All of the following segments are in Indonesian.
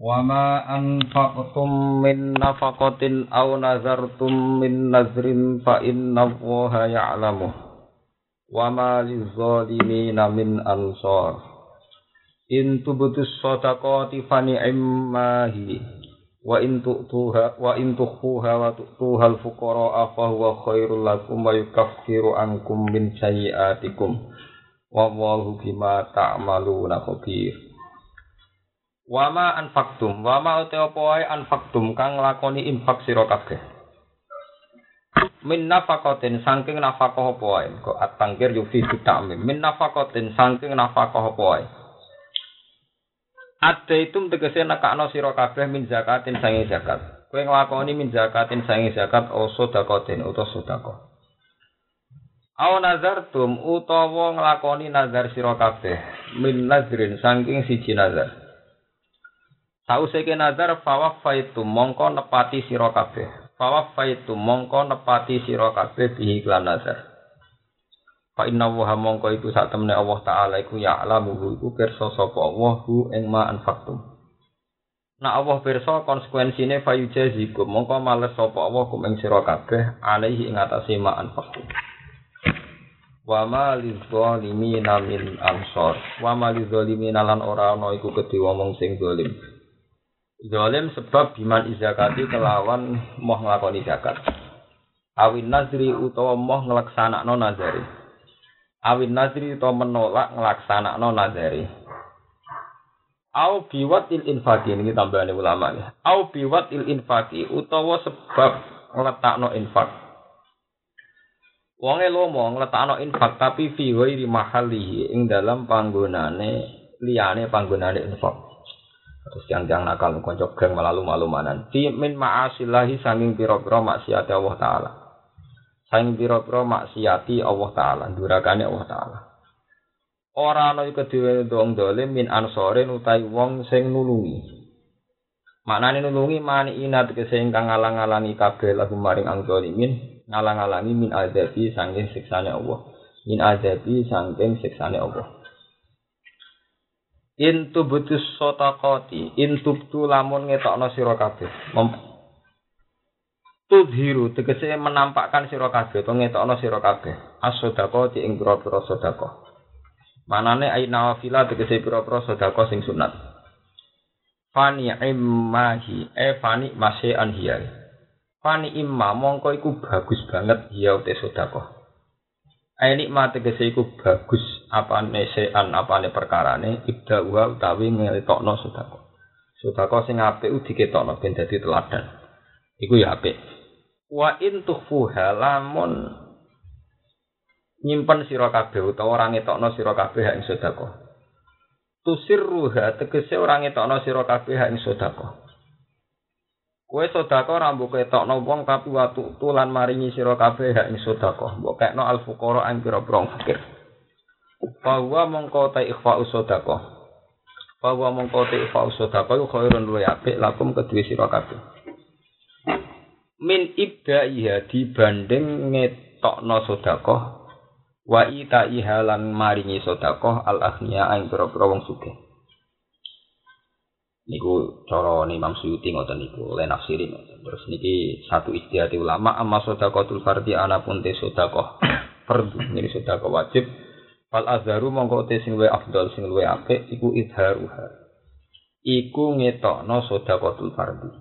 وما أنفقتم من نفقة أو نذرتم من نذر فإن الله يعلمه وما للظالمين من أنصار إن تبدوا الصدقات فنعما هي وإن تؤتوها وإن تخفوها وتؤتوها الفقراء فهو خير لكم ويكفر عنكم من سيئاتكم والله بما تعملون خبير Wama anfaktum, wama uti anfaktum kang nglakoni infak sira kabeh. Min nafaqatin saking nafaqah wae. Kok atangkir yufi ta'mim. Min nafaqatin saking nafaqah apa wae. Ada itu tegese nekakno sira kabeh min zakatin sange zakat. Kowe nglakoni min zakatin sange zakat o sedekatin utawa sedekah. Aw nazartum utawa nglakoni nazar sira kabeh min nazrin saking siji nazar. Sauseke nazar fawafaitu mongko nepati sira kabeh. Fawafaitu mongko nepati sira kabeh bihi lan nazar. Fa inna wa mongko iku sak temne Allah taala iku ya alamu iku pirsa sapa Allah hu ing ma anfaqtum. Nah Allah pirsa konsekuensine fayujazikum mongko males sapa Allah kum ing sira kabeh alaihi ing atase ma anfaqtum. Wa ma lidzalimina min ansor. Wa ma lidzalimina lan ora ana iku kedhe wong sing zalim. Zalim sebab biman izakati kelawan moh nglakoni zakat. Awin nazri utawa moh nglaksanakno nazari. Awin nazri utawa menolak nglaksanakno nazari. Au biwat il infaki ini tambahan ulama ya. Au biwat il infaki utawa sebab ngletakno infak. Wonge lomo ngletakno infak tapi fi ghairi mahalihi ing dalam panggonane liyane panggonane infak. Terus yang yang nakal konco geng melalu malu manan. Fi min ma'asillahi sanging pira-pira maksiat Allah taala. Sanging pira-pira maksiati Allah taala, durakane Allah taala. Ora ana iku dhewe wong dolim min ansorin utai wong sing nulungi. Maknane nulungi mani inat ke sing kang ngalang-alangi kabeh lagu maring ang dolimin, ngalang-alangi min azabi sanging siksane Allah. Min azabi sanging siksane Allah. Intu butus sotakoti, intu tu lamun ngetokno sira kabeh. Tudhiru tegese menampakkan sira kabeh utawa ngetokno sira kabeh. As-sadaqati ing pira-pira sedekah. Manane aina wafila tegese pira-pira sing sunat. Fani immahi e fani masih anhiyai. Fani imma mongko iku bagus banget ya te sedekah. Ayo nikmat bagus apa nesean apa ne perkarane ibda wa utawi ngelitokno sedekah. Sedekah sing apik diketokno ben dadi teladan. Iku ya apik. Wa in tukhfuha lamun nyimpen sira kabeh utawa ora ngetokno sira kabeh ing sedekah. Tusirruha tegese ora ngetokno sira kabeh ing sedekah. Kowe sedekah ora mbok ketokno wong tapi watu tulan maringi sira kabeh hak ing sedekah. Mbok kekno al fuqara ing pira-pira fakir. Bahwa mongko ta ikhfa sedekah. Bahwa mongko ta ikhfa sedekah iku khairun luwe apik lakum kedue sira kabeh. Min ibdaiha dibanding ngetokno sedekah wa ita ihalan maringi sedekah al aghnia ing pira-pira wong sugih. Niku cara Imam Suyuti ngoten niku oleh nafsiri. Terus niki satu istihati ulama amma sedekatul fardhi ana pun te sedekah fardhu niki sedekah wajib fal azharu mongko te sing luwih afdal sing luwih apik iku idharuha. Iku ngetokno sedekatul fardhi.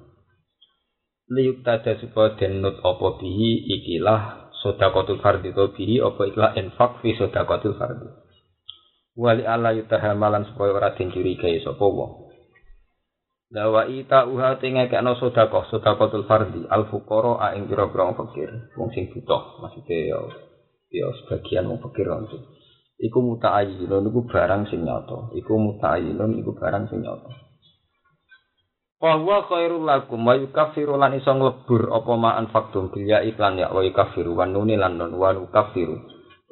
Liyuk tada supaya denut apa bihi ikilah sedekatul fardhi to bihi apa ikilah infak fi sedekatul fardhi. Wali ala yutahamalan supaya ora den curigai sapa wong. Lawa ita uha tinga kena sodakoh sodakotul fardi al fukoro a ing pira pira fakir wong sing butuh maksudnya ya ya sebagian wong fakir itu. Iku muta'ayyinun iku barang sing nyata. Iku muta'ayyinun iku barang sing nyata. Wa huwa khairul lakum wa yukaffiru lan iso nglebur apa ma anfaqtum bil ya iklan ya wa yukaffiru wa nuni lan nun wa yukaffiru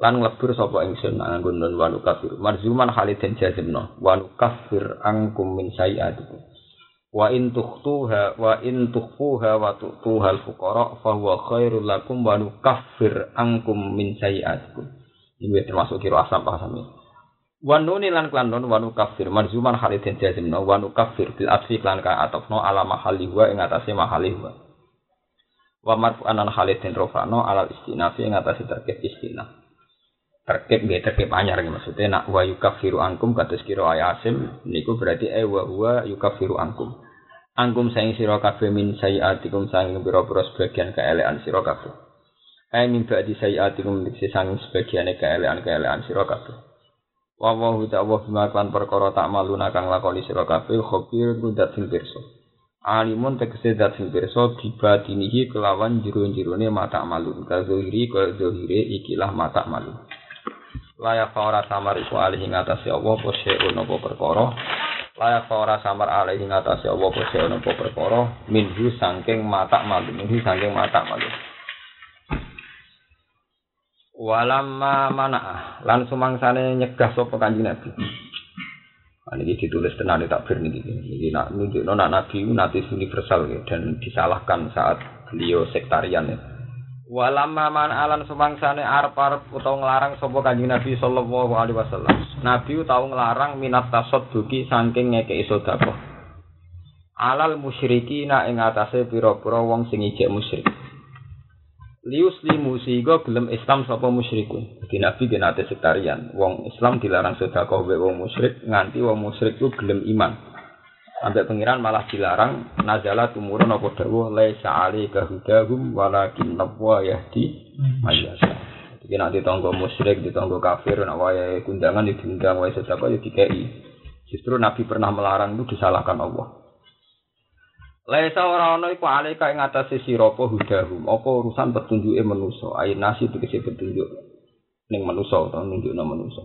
lan nglebur sapa ingsun nganggo nun wa yukaffiru marzuman haliden jazimno wa yukaffir angkum min sayiatikum wa in tukhtuha wa in tukhfuha wa tu'tuha al-fuqara fa huwa khairul lakum wa nukaffir ankum min sayi'atikum ini termasuk kira asam paham ini Wanuni lan klan non wanu kafir marzuman halidin jazimno wanu kafir bil asfi klan ka atofno ala mahali wa ing atase mahali wa. Wa marfu anan halidin rofano ala istinafi ing atase terkait istinaf. Terkait nggih terkait anyar maksudnya nak wa yukafiru angkum kados kira ayasim niku berarti e wa huwa yukafiru angkum. Angkum saing sira kabeh min sayiatikum saing pira-pira sebagian keelean sira kabeh. Ai min ba'di sayiatikum dikse saing sebagiane keelean-keelean sira kabeh. Wa wa hu ta'wa bima kan perkara tak maluna kang lakoni sira kabeh khabir kudat sing pirsa. Alimun tegese dat sing pirsa dibatinihi kelawan jero-jerone mata malun. Kazohiri ka zohire ikilah mata malun. Layak ora samar iku alih ing atase Allah apa seun apa perkara. Layak ora samar alih ing atase Allah apa seun apa perkara minhu saking mata malun. Minhu saking mata malun. Walamma mana lan sumangsane nyegah sapa kanjeng Nabi. Nah, ini ditulis tenan tak ber niki. Niki nak nunjukno nak Nabi natis universal ya, dan disalahkan saat beliau sektarian ya. Walamma man alan sumangsane arep-arep utawa nglarang sapa kanjeng Nabi sallallahu alaihi wasallam. Nabi tau nglarang minat tasadduqi saking ngekeki sedekah. Alal musyrikina ing atase pira-pira wong sing ijek musyrik. lius limu sehingga gelem Islam sapa musyrikun. Jadi Nabi genate sektarian. Wong Islam dilarang sedekah wae wong musyrik nganti wong musyrik ku gelem iman. Sampai pengiran malah dilarang nazala tumurun apa dawuh laisa alika hudahum walakin nabwa yahdi mayyasa. Jadi nanti tonggo musyrik, di tonggo kafir, nak wae kundangan diundang wae sedekah ya dikei. Justru Nabi pernah melarang itu disalahkan Allah. Laisa ora ana iku alika ing atase sira apa hudahum, apa urusan petunjuke manusa, ayin nasi tegese petunjuk ning manusa utawa nunjukno manusa.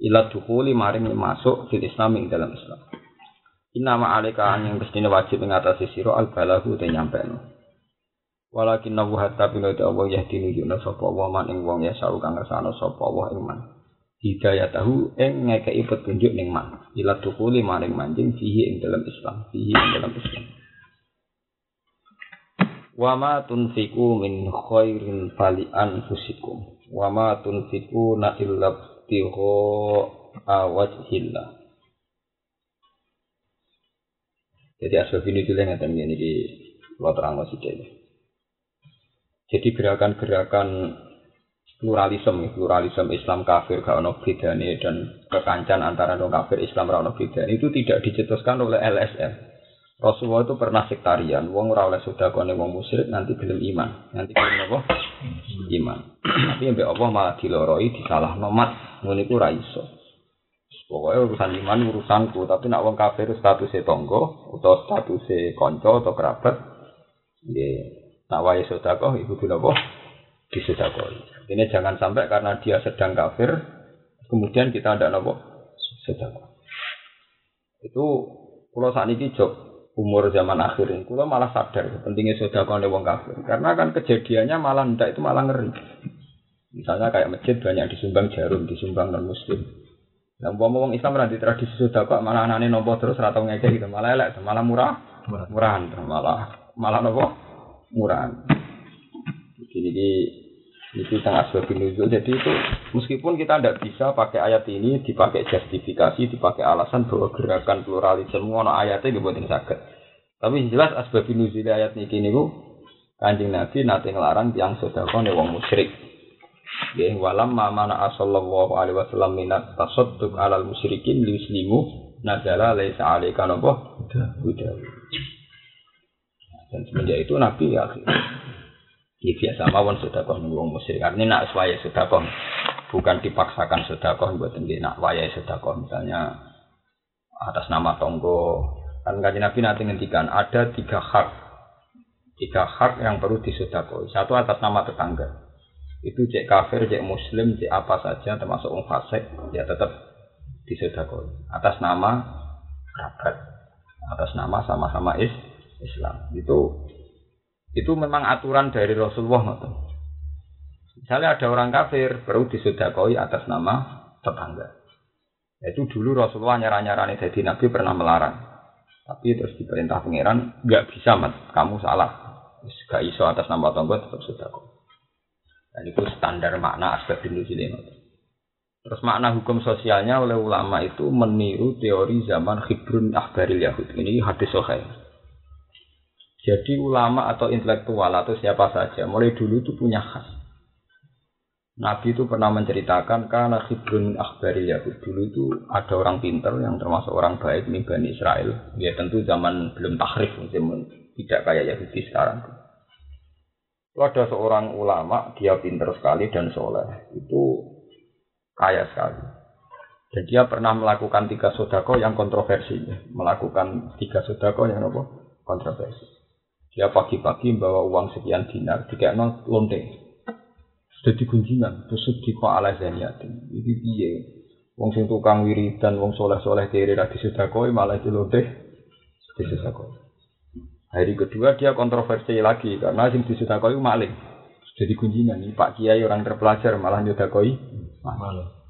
Ila dukhuli maring masuk fil Islam ing dalam Islam. Inama alika yang mestine wajib ing atase sira al balahu te nyampeno. Walakin nabu hatta bina itu Allah yahdi nunjukno sapa wa man ing wong ya sau kang ngersano sapa wa ing man. Hidayah tahu ing ngekei petunjuk ning man. Ila dukhuli maring manjing fihi ing dalam Islam, fihi ing dalam Islam. wa ma tunfiku min khairin fali anfusikum wa ma tunfiku na illa tiho awajhillah jadi asbab ini dulu yang ini di luar terang jadi gerakan-gerakan pluralisme pluralisme Islam kafir gak ono bedane dan kekancan antara non kafir Islam ora ono itu tidak dicetuskan oleh LSM Rasulullah itu pernah sektarian, wong ora oleh sedekah wong musyrik nanti gelem iman. Nanti gelem apa? Iman. Tapi mbek Allah malah diloroi disalah nomat, ngono iku iso. Pokoknya urusan iman urusanku, tapi nak wong kafir statusnya tonggo atau statusnya konco atau kerabat, ya nak wae sedekah ibu dulu apa? Disedekah. Ini jangan sampai karena dia sedang kafir, kemudian kita ada nopo sedekah. Itu kalau saat ini job umur zaman akhir ini, kalau malah sadar pentingnya sodako wong kafir. Karena kan kejadiannya malah ndak itu malah ngeri. Misalnya kayak masjid banyak disumbang jarum, disumbang non muslim. Nah, umpama wong Islam nanti tradisi sodako malah anane nopo terus ratau ngekeh gitu, malah elek, malah murah, murahan, malah malah nopo murahan. Jadi ini itu sangat sebab nuzul. Jadi itu meskipun kita tidak bisa pakai ayat ini dipakai justifikasi, dipakai alasan bahwa gerakan pluralisme ngono ayatnya dibuatin sakit. Tapi jelas asbab nuzul ayat ini kini kanjeng Nabi nanti ngelarang tiang sodako nih wong musyrik. Ya, walam mana asallallahu alaihi wasallam minat tasadduk alal musyrikin liuslimu nazala laisa alaika napa huda. Dan semenjak itu Nabi ya ini biasa mawon sedekah wong musyrik. Artinya nak sudah sedekah bukan dipaksakan sedekah buat nggih nak sudah sedekah misalnya atas nama tonggo. Kan kaji Nabi nanti ngendikan ada tiga hak tiga hak yang perlu disedekah. Satu atas nama tetangga. Itu cek kafir, cek muslim, cek apa saja termasuk orang fasik ya tetap disedekah. Atas nama kerabat, atas nama sama-sama is Islam. Itu itu memang aturan dari Rasulullah Misalnya ada orang kafir perlu disodakoi atas nama tetangga. Itu dulu Rasulullah nyarang-nyarani jadi Nabi pernah melarang. Tapi terus diperintah pangeran nggak bisa mat, kamu salah. Gak iso atas nama tetangga tetap sodako. Dan itu standar makna asbab nuzul ini. Terus makna hukum sosialnya oleh ulama itu meniru teori zaman Khibrun Akhbaril Yahud. Ini hadis sahih. Jadi ulama atau intelektual atau siapa saja mulai dulu itu punya khas. Nabi itu pernah menceritakan karena Khibrun Akhbaril Yahud dulu itu ada orang pinter yang termasuk orang baik nih Bani Israel. Dia tentu zaman belum tahrif, tidak kayak Yahudi sekarang. Itu ada seorang ulama, dia pinter sekali dan soleh. Itu kaya sekali. Dan dia pernah melakukan tiga sodako yang kontroversi. Melakukan tiga sodako yang apa? Kontroversi. Dia pagi-pagi bawa uang sekian dinar, tiga nol lonte. Sudah digunjingan, tusuk di ala zaniatin. Ini piye? Wong sing tukang wiridan, wong soleh-soleh kiri di sodako, malah di lonte di sodako. Hari kedua dia kontroversi lagi karena sing di sodako itu maling. Sudah digunjingan, ini Pak Kiai orang terpelajar malah nyodakoi Malah.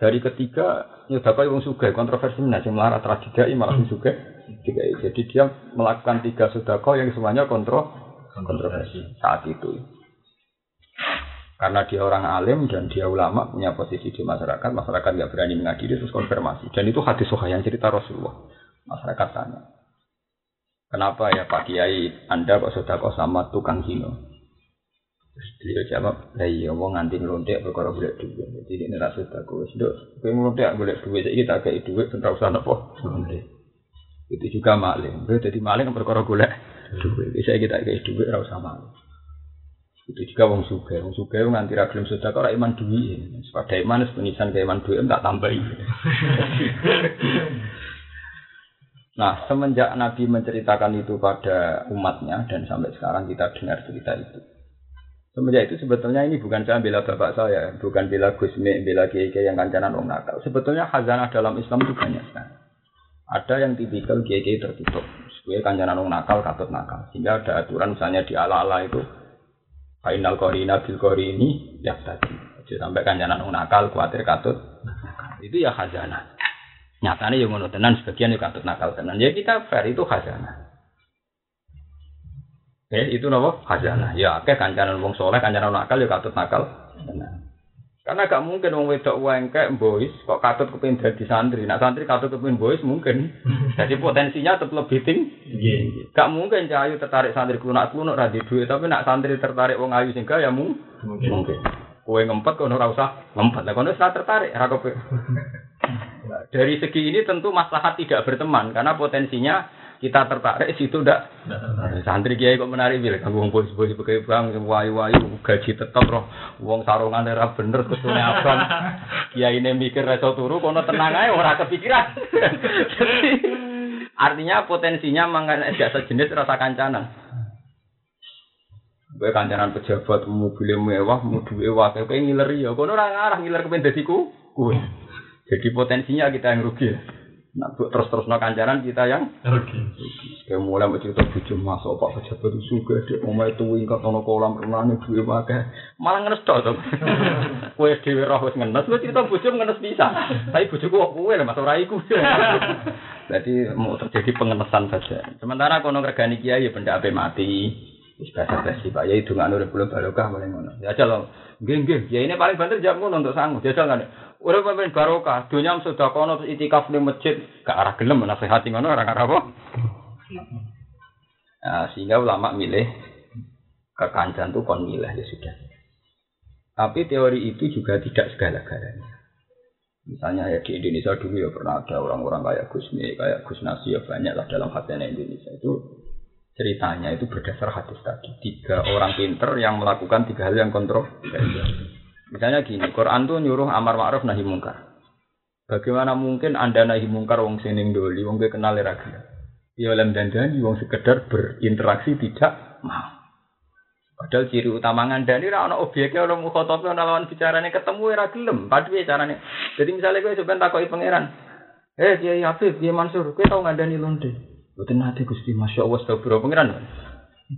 Dari ketiga nyodakoi wong suge kontroversi nah sing melarat tradigai malah wong suge. Jadi dia melakukan tiga sodako yang semuanya kontro kontroversi saat itu. Karena dia orang alim dan dia ulama punya posisi di masyarakat, masyarakat nggak berani mengadili terus konfirmasi. Dan itu hadis soha yang cerita Rasulullah. Masyarakat tanya, kenapa ya Pak Kiai Anda kok sodako sama tukang kino? Beliau jawab, lah iya wong nganti ngelontek perkara golek duit. Jadi ini rasa aku wis nduk, kowe ngelontek golek duit saiki tak kei duit ora usah napa. Itu juga maling. Kowe dadi maling perkara golek duit. Bisa kita kei duit ora usah maling. Itu juga wong sugih. Wong sugih nganti ra gelem sedekah ora iman duit. Sepada iman penisan ke iman duit tak tambahi. Nah, semenjak Nabi menceritakan itu pada umatnya dan sampai sekarang kita dengar cerita itu. Semenjak itu sebetulnya ini bukan saya bela bapak saya, bukan bela Gusmi, bela kiai yang kancanan orang nakal. Sebetulnya khazanah dalam Islam itu banyak sekali. Ada yang tipikal kiai tertutup, supaya kancanan orang nakal katut nakal. Sehingga ada aturan misalnya di ala-ala itu final korina bil kori ini ya tadi. Jadi sampai kancanan orang nakal khawatir katut. Itu ya khazanah. Nyatanya yang ngono tenan sebagian yang katut nakal tenan. Ya kita fair itu khazanah. Eh itu nopo khazanah. Ya akeh kancanan wong soleh, kancanan nakal ya katut nakal. Karena gak mungkin wong wedok wengkek boys kok katut kepin dadi santri. Nak santri katut kepin boys mungkin. Jadi potensinya tetap lebih tinggi. Gak mungkin cahayu tertarik santri klunak klunak radhi duit, tapi nak santri tertarik wong ayu sehingga ya mungkin. mungkin. Kue ngempet kono ora usah ngempet. Lah kono ora tertarik ra Dari segi ini tentu maslahat tidak berteman karena potensinya kita tertarik situ ndak santri kiai kok menarik bilang kanggo wong bos-bos pakai bang wayu-wayu gaji tetap roh wong sarungan ora bener kesune abang kiai ini mikir reso turu kono tenang aja ora kepikiran artinya potensinya mangan jasa jenis rasa kancanan Gue kancanan pejabat mobil mewah, mau duwe wakil kayak ngiler ya. Kono ora ngarah ngiler kepen dadiku. Gue. Jadi potensinya kita yang rugi. Nah, terus terus no kancaran kita yang rugi. Kayak mulai mau cerita bujuk masuk pak pejabat itu juga dia mau itu wingkat ono kolam renang duwe wae malah ngenes tok to. Kowe dhewe roh wis ngenes, lu cerita bujuk ngenes bisa. Tapi bujuk kok kowe lah mas ora iku. Jadi mau terjadi pengenesan saja. Sementara kono regani kiai ya benda ape mati. Wis biasa basi Pak Yai dongan urip kula barokah paling ngono. Ya aja. Nggih nggih, ya ini paling banter jam ngono untuk sanggup. Jajal kan. Urip pemimpin barokah, dunia sudah kono terus itikaf di masjid, gak arah gelem nasihati ngono orang arah? Nah, sehingga ulama milih kekancan tuh kon milih ya sudah. Tapi teori itu juga tidak segala-galanya. Misalnya ya di Indonesia dulu ya pernah ada orang-orang kayak Gusmi, kayak Gus Nasi ya banyak lah dalam hatinya Indonesia itu ceritanya itu berdasar hadis tadi. Tiga orang pinter yang melakukan tiga hal yang kontroversial. Misalnya gini, Quran tuh nyuruh amar ma'ruf nahi mungkar. Bagaimana mungkin Anda nahi mungkar wong sining doli, wong gue kenal lagi. Ya lem dandani wong sekedar berinteraksi tidak mau. Padahal ciri utama ngandani ra ana objeknya ana mukhatab ana lawan bicarane ketemu ora gelem. Padhe carane. Jadi misalnya kowe sampean takoki pangeran, "Eh, Kiai Habib, Kiai Mansur, kowe tau ngandani londe?" Boten nate Gusti, Masya Allah, astagfirullah pangeran.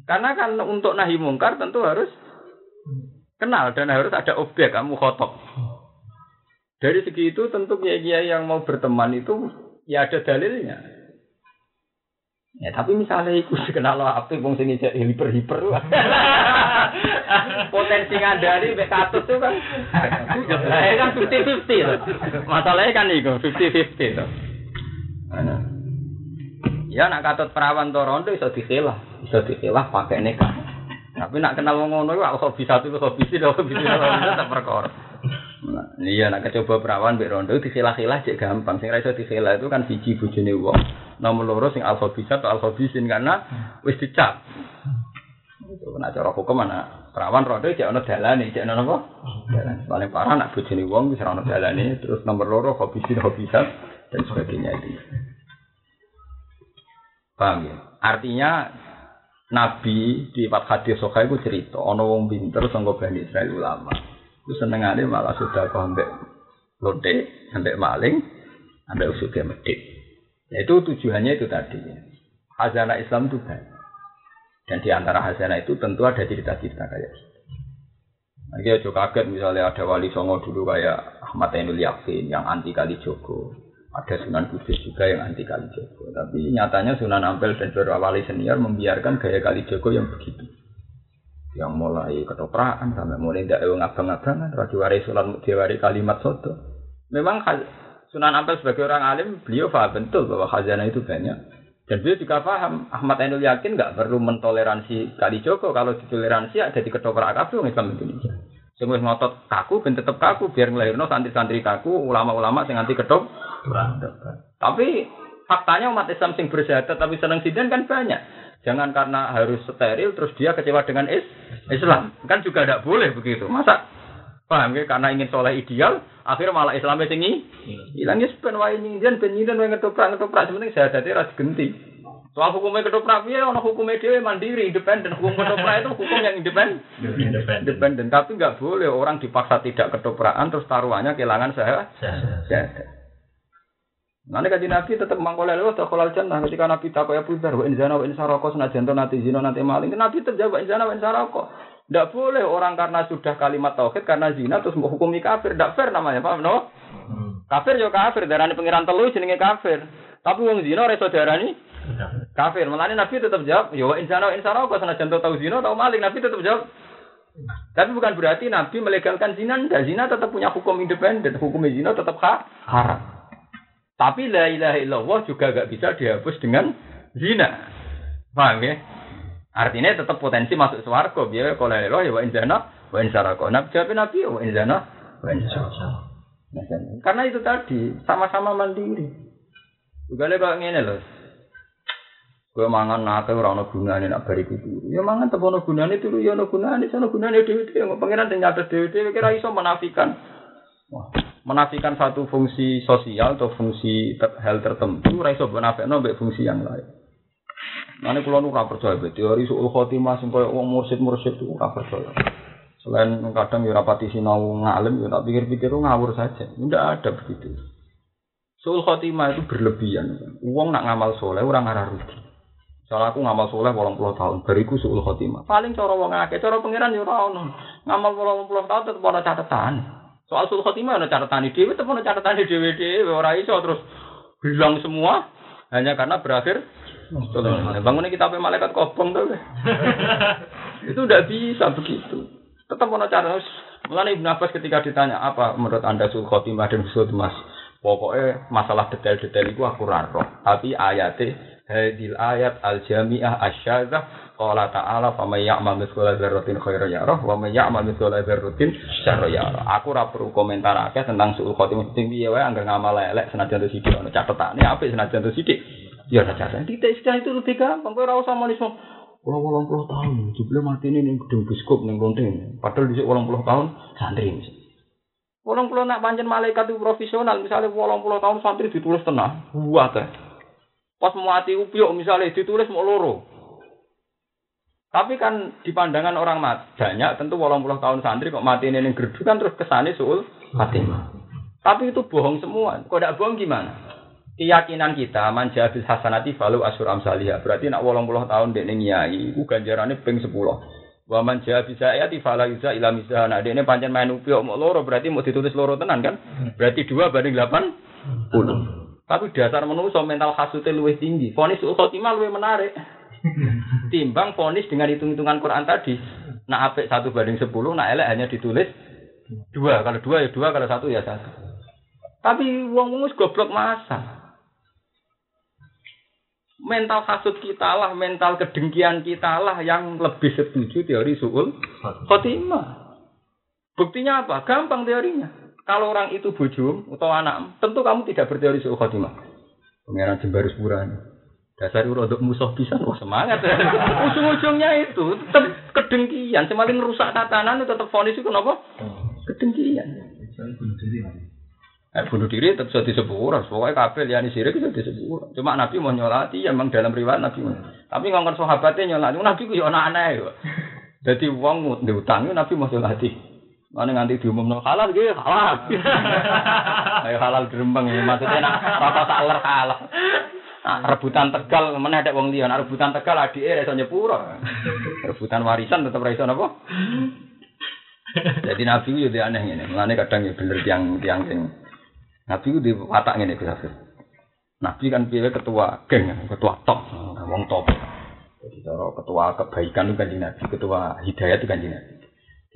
Karena kan untuk nahi mungkar tentu harus Kenal dan harus ada objek kamu khotob. Dari segi itu tentu kiai yang mau berteman itu ya ada dalilnya. Ya tapi misalnya iku dikenal apik wong sing ijek hiper-hiper. Potensi ngandani mek katut tuh kan. Ya kan 50-50 to. Masalahnya kan iku 50-50 to. Ana. Ya nak katut perawan Toronto iso dikelah, iso dikelah pakai nikah. Tapi nak kenal wong ngono iku aku bisa tuh hobi sih, hobi sih tak perkara. Nah, iya nak coba perawan mbek rondo dikelah-kelah cek gampang. Sing ra iso dikelah itu kan biji bojone wong. Nomor loro sing alfa bisa atau alfa bisin karena wis dicap. Itu kena cara hukum mana perawan rondo cek ono dalane, cek ono apa? Dalan. Paling parah nak bojone wong wis ora ono dalane, terus nomor loro hobi sin hobi dan sebagainya itu. Paham ya? Artinya Nabi di hadis sokai itu cerita, ono wong pinter sanggo bani Israel ulama. Itu senengane malah sudah kau ambek lote, ambek maling, ambek usuge medit. Ya, itu tujuannya itu tadi. Hazana Islam itu banyak. Dan di antara hazana itu tentu ada cerita-cerita kayak gitu. Nanti aja kaget misalnya ada wali songo dulu kayak Ahmad Ainul Yakin yang anti kali Joko. Ada Sunan Kudus juga yang anti kali Joko. Tapi nyatanya Sunan Ampel dan beberapa wali senior membiarkan gaya kali Joko yang begitu. Yang mulai ketoprakan sampai mulai tidak ngabang-ngabangan. Rajuwari Sunan Mutiwari kalimat soto. Memang Sunan Ampel sebagai orang alim, beliau paham betul bahwa khazanah itu banyak. Dan beliau juga paham, Ahmad Ainul yakin nggak perlu mentoleransi Kali Joko. Kalau ditoleransi ada di ketoprak kabeh Islam Indonesia. Wis ngotot kaku ben tetep kaku biar ngelahirno santri-santri kaku, ulama-ulama sing anti ketop. Tapi faktanya umat Islam sing bersyahadat tapi seneng sidan kan banyak. Jangan karena harus steril terus dia kecewa dengan is Islam. Kan juga tidak boleh begitu. Masa paham ya karena ingin soleh ideal, akhirnya malah Islamnya tinggi. Hilang ya sepen wae nyindian ben nyindian wae ngetoprak ngetoprak sebenarnya syahadatnya ras genti. Soal hukumnya ketoprak piye ono hukumnya dia mandiri, independen. Hukum ketoprak itu hukum yang independen. Independen. Tapi nggak boleh orang dipaksa tidak ketoprakan terus taruhannya kehilangan saya. Nanti kaji Nabi tetap mangkolel loh tak kolal jannah ketika Nabi tak kaya pudar wa inzana wa insaroko senajan to nanti zina nanti maling. Nabi tetap jawab inzana wa insaroko tidak boleh orang karena sudah kalimat tauhid karena zina terus mau hukumi kafir. Tidak fair namanya paham no? Kafir yo kafir darani pengiran telu jenenge kafir. Tapi wong zina ora darani kafir. Malah Nabi tetap jawab yo insana wa insaroko senajan to tau zina tau maling. Nabi tetap jawab. Tapi bukan berarti Nabi melegalkan zina, dan zina tetap punya hukum independen, hukum zina tetap haram. Tapi la ilaha illallah juga gak bisa dihapus dengan zina. Paham ya? Artinya tetap potensi masuk swarga. Biar kalau la ilaha ya wa inzana wa insarako. Nabi jawab Nabi wa inzana wa insarako. Karena itu tadi sama-sama mandiri. Juga kok ngene loh. Gue mangan nate ora ono gunane nak bariku turu. Ya mangan tetep ono gunane turu ya ono gunane, ono gunane dhewe-dhewe. Pangeran sing nyatet dhewe-dhewe kira iso menafikan. Menafikan satu fungsi sosial atau fungsi ter hal tertentu ora iso benafekno mbek fungsi yang lain. Mane kula nu ora percaya teori suul khotimah koyo wong mursid-mursid itu ora percaya. Selain kadang ya rapati sinau ngalim ya tak pikir-pikir ngawur saja. Tidak ada begitu. Suul khotimah itu berlebihan. Uang nak ngamal soleh orang ngarah rugi. Soalnya aku ngamal soleh puluh tahun, bariku suul khotimah. Paling cara wong akeh, cara pangeran yo ora ono. Ngamal puluh tahun tetep ana catatan. Soal sul khotimah ada catatan dhewe, tapi ada catatan dhewe dhewe ora iso terus bilang semua hanya karena berakhir bangunnya kita pakai malaikat kobong tuh. itu udah bisa begitu. Tetap mau cara Mulai Ibn Abbas ketika ditanya apa menurut anda sul khotimah dan sul mas, pokoknya masalah detail-detail itu aku raro. Tapi ayatnya hadil ayat al jamiah asyadzah Qala ta'ala fa may ya'mal mithqala dzarratin khairan yarah wa may ya'mal mithqala dzarratin syarran yarah. Aku ora perlu komentar akeh tentang suul khotimah sing piye wae anggar ngamal elek senajan to sithik ono catetane apik senajan to sithik. Ya ora catatan. Titik itu lebih gampang. Kowe ora usah manismo. Kalau wolong puluh tahun, jubile mati ini ning gedung biskop ning Lonteng. Padahal dhisik wolong puluh tahun santri. Wolong puluh nak pancen malaikat itu profesional, misalnya wolong puluh tahun santri ditulis tenang, buat Pas mau mati upiok misalnya ditulis mau loro. Tapi kan di pandangan orang mat, banyak tentu walau puluh tahun santri kok mati ini gerdu kan terus kesane suul Fatimah. Tapi itu bohong semua. Kok tidak bohong gimana? Keyakinan kita manja bil hasanati falu asur amsalihah. Berarti nak walau puluh tahun dek nyai, itu ganjarannya ping sepuluh. Wa man jaa bisa ya ti fala yuza ila misah. Nah ini pancen main upi mau loro berarti mau ditulis loro tenan kan? Berarti dua banding delapan puluh. Tapi dasar manusia mental khasutnya lebih tinggi. Fonis ul khotimah lebih menarik. Timbang fonis dengan hitung-hitungan Quran tadi. Nah apik satu banding sepuluh, nah elek hanya ditulis dua. Kalau dua ya dua, kalau satu ya satu. Tapi wong wong goblok masa. Mental hasut kita lah, mental kedengkian kita lah yang lebih setuju teori suul khotimah. Buktinya apa? Gampang teorinya. Kalau orang itu bujum atau anak, tentu kamu tidak berteori suul khotimah. Pengiran Jembarus Purani. Dasar untuk musuh bisa, wah semangat. Ujung-ujungnya itu tetap kedengkian. Semakin rusak tatanan itu tetap fonis itu kenapa? Kedengkian. Eh, bunuh diri tetap jadi sepura. Pokoknya kabel yang sirik itu jadi sepura. Cuma Nabi mau nyolati, ya memang dalam riwayat Nabi mau. Tapi ngomong sahabatnya nyolati, Nabi ku ya anak-anak Jadi uang diutang, Nabi mau nyolati. Mana nganti diumumno halal gitu, halal. Ayo halal dirembang maksudnya nak rata saler kalah. Nah, rebutan Tegal mana ada wong liya, rebutan Tegal adike iso nyepuro. Rebutan warisan tetap ra iso napa? Jadi Nabi itu jadi aneh ini, mulane kadang ya bener tiang tiang sing Nabi itu di watak ngene Gus Hafiz. Nabi kan piye ketua geng, ketua top, wong top. Jadi cara ketua kebaikan itu kan Nabi, ketua hidayah itu kan Nabi.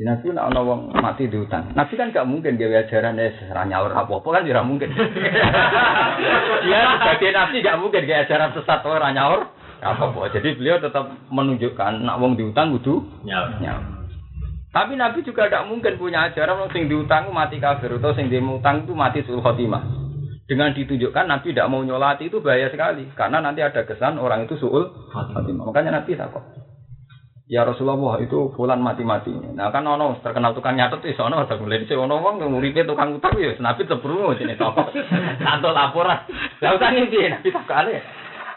Di Nabi nak ana wong mati diutang. Nabi kan gak mungkin gawe ajaran es ora nyaur apa-apa kan tidak mungkin. Dia sebagai nabi gak mungkin gawe ajaran sesat ora nyaur apa-apa. Jadi beliau tetap menunjukkan nak wong diutang kudu nyaur. nyaur. Tapi Nabi juga tidak mungkin punya ajaran wong sing diutang mati kafir atau sing diutang itu mati sul khotimah. Dengan ditunjukkan Nabi tidak mau nyolati itu bahaya sekali karena nanti ada kesan orang itu suul khotimah. Makanya Nabi takut. Ya Rasulullah itu fulan mati-mati. Nah kan ono terkenal tukang nyatet itu ono ada mulai dhisik ono wong nguripe tukang utang ya nabi tebrungu jenenge toko. Santo laporan. Lah utang iki nabi takale.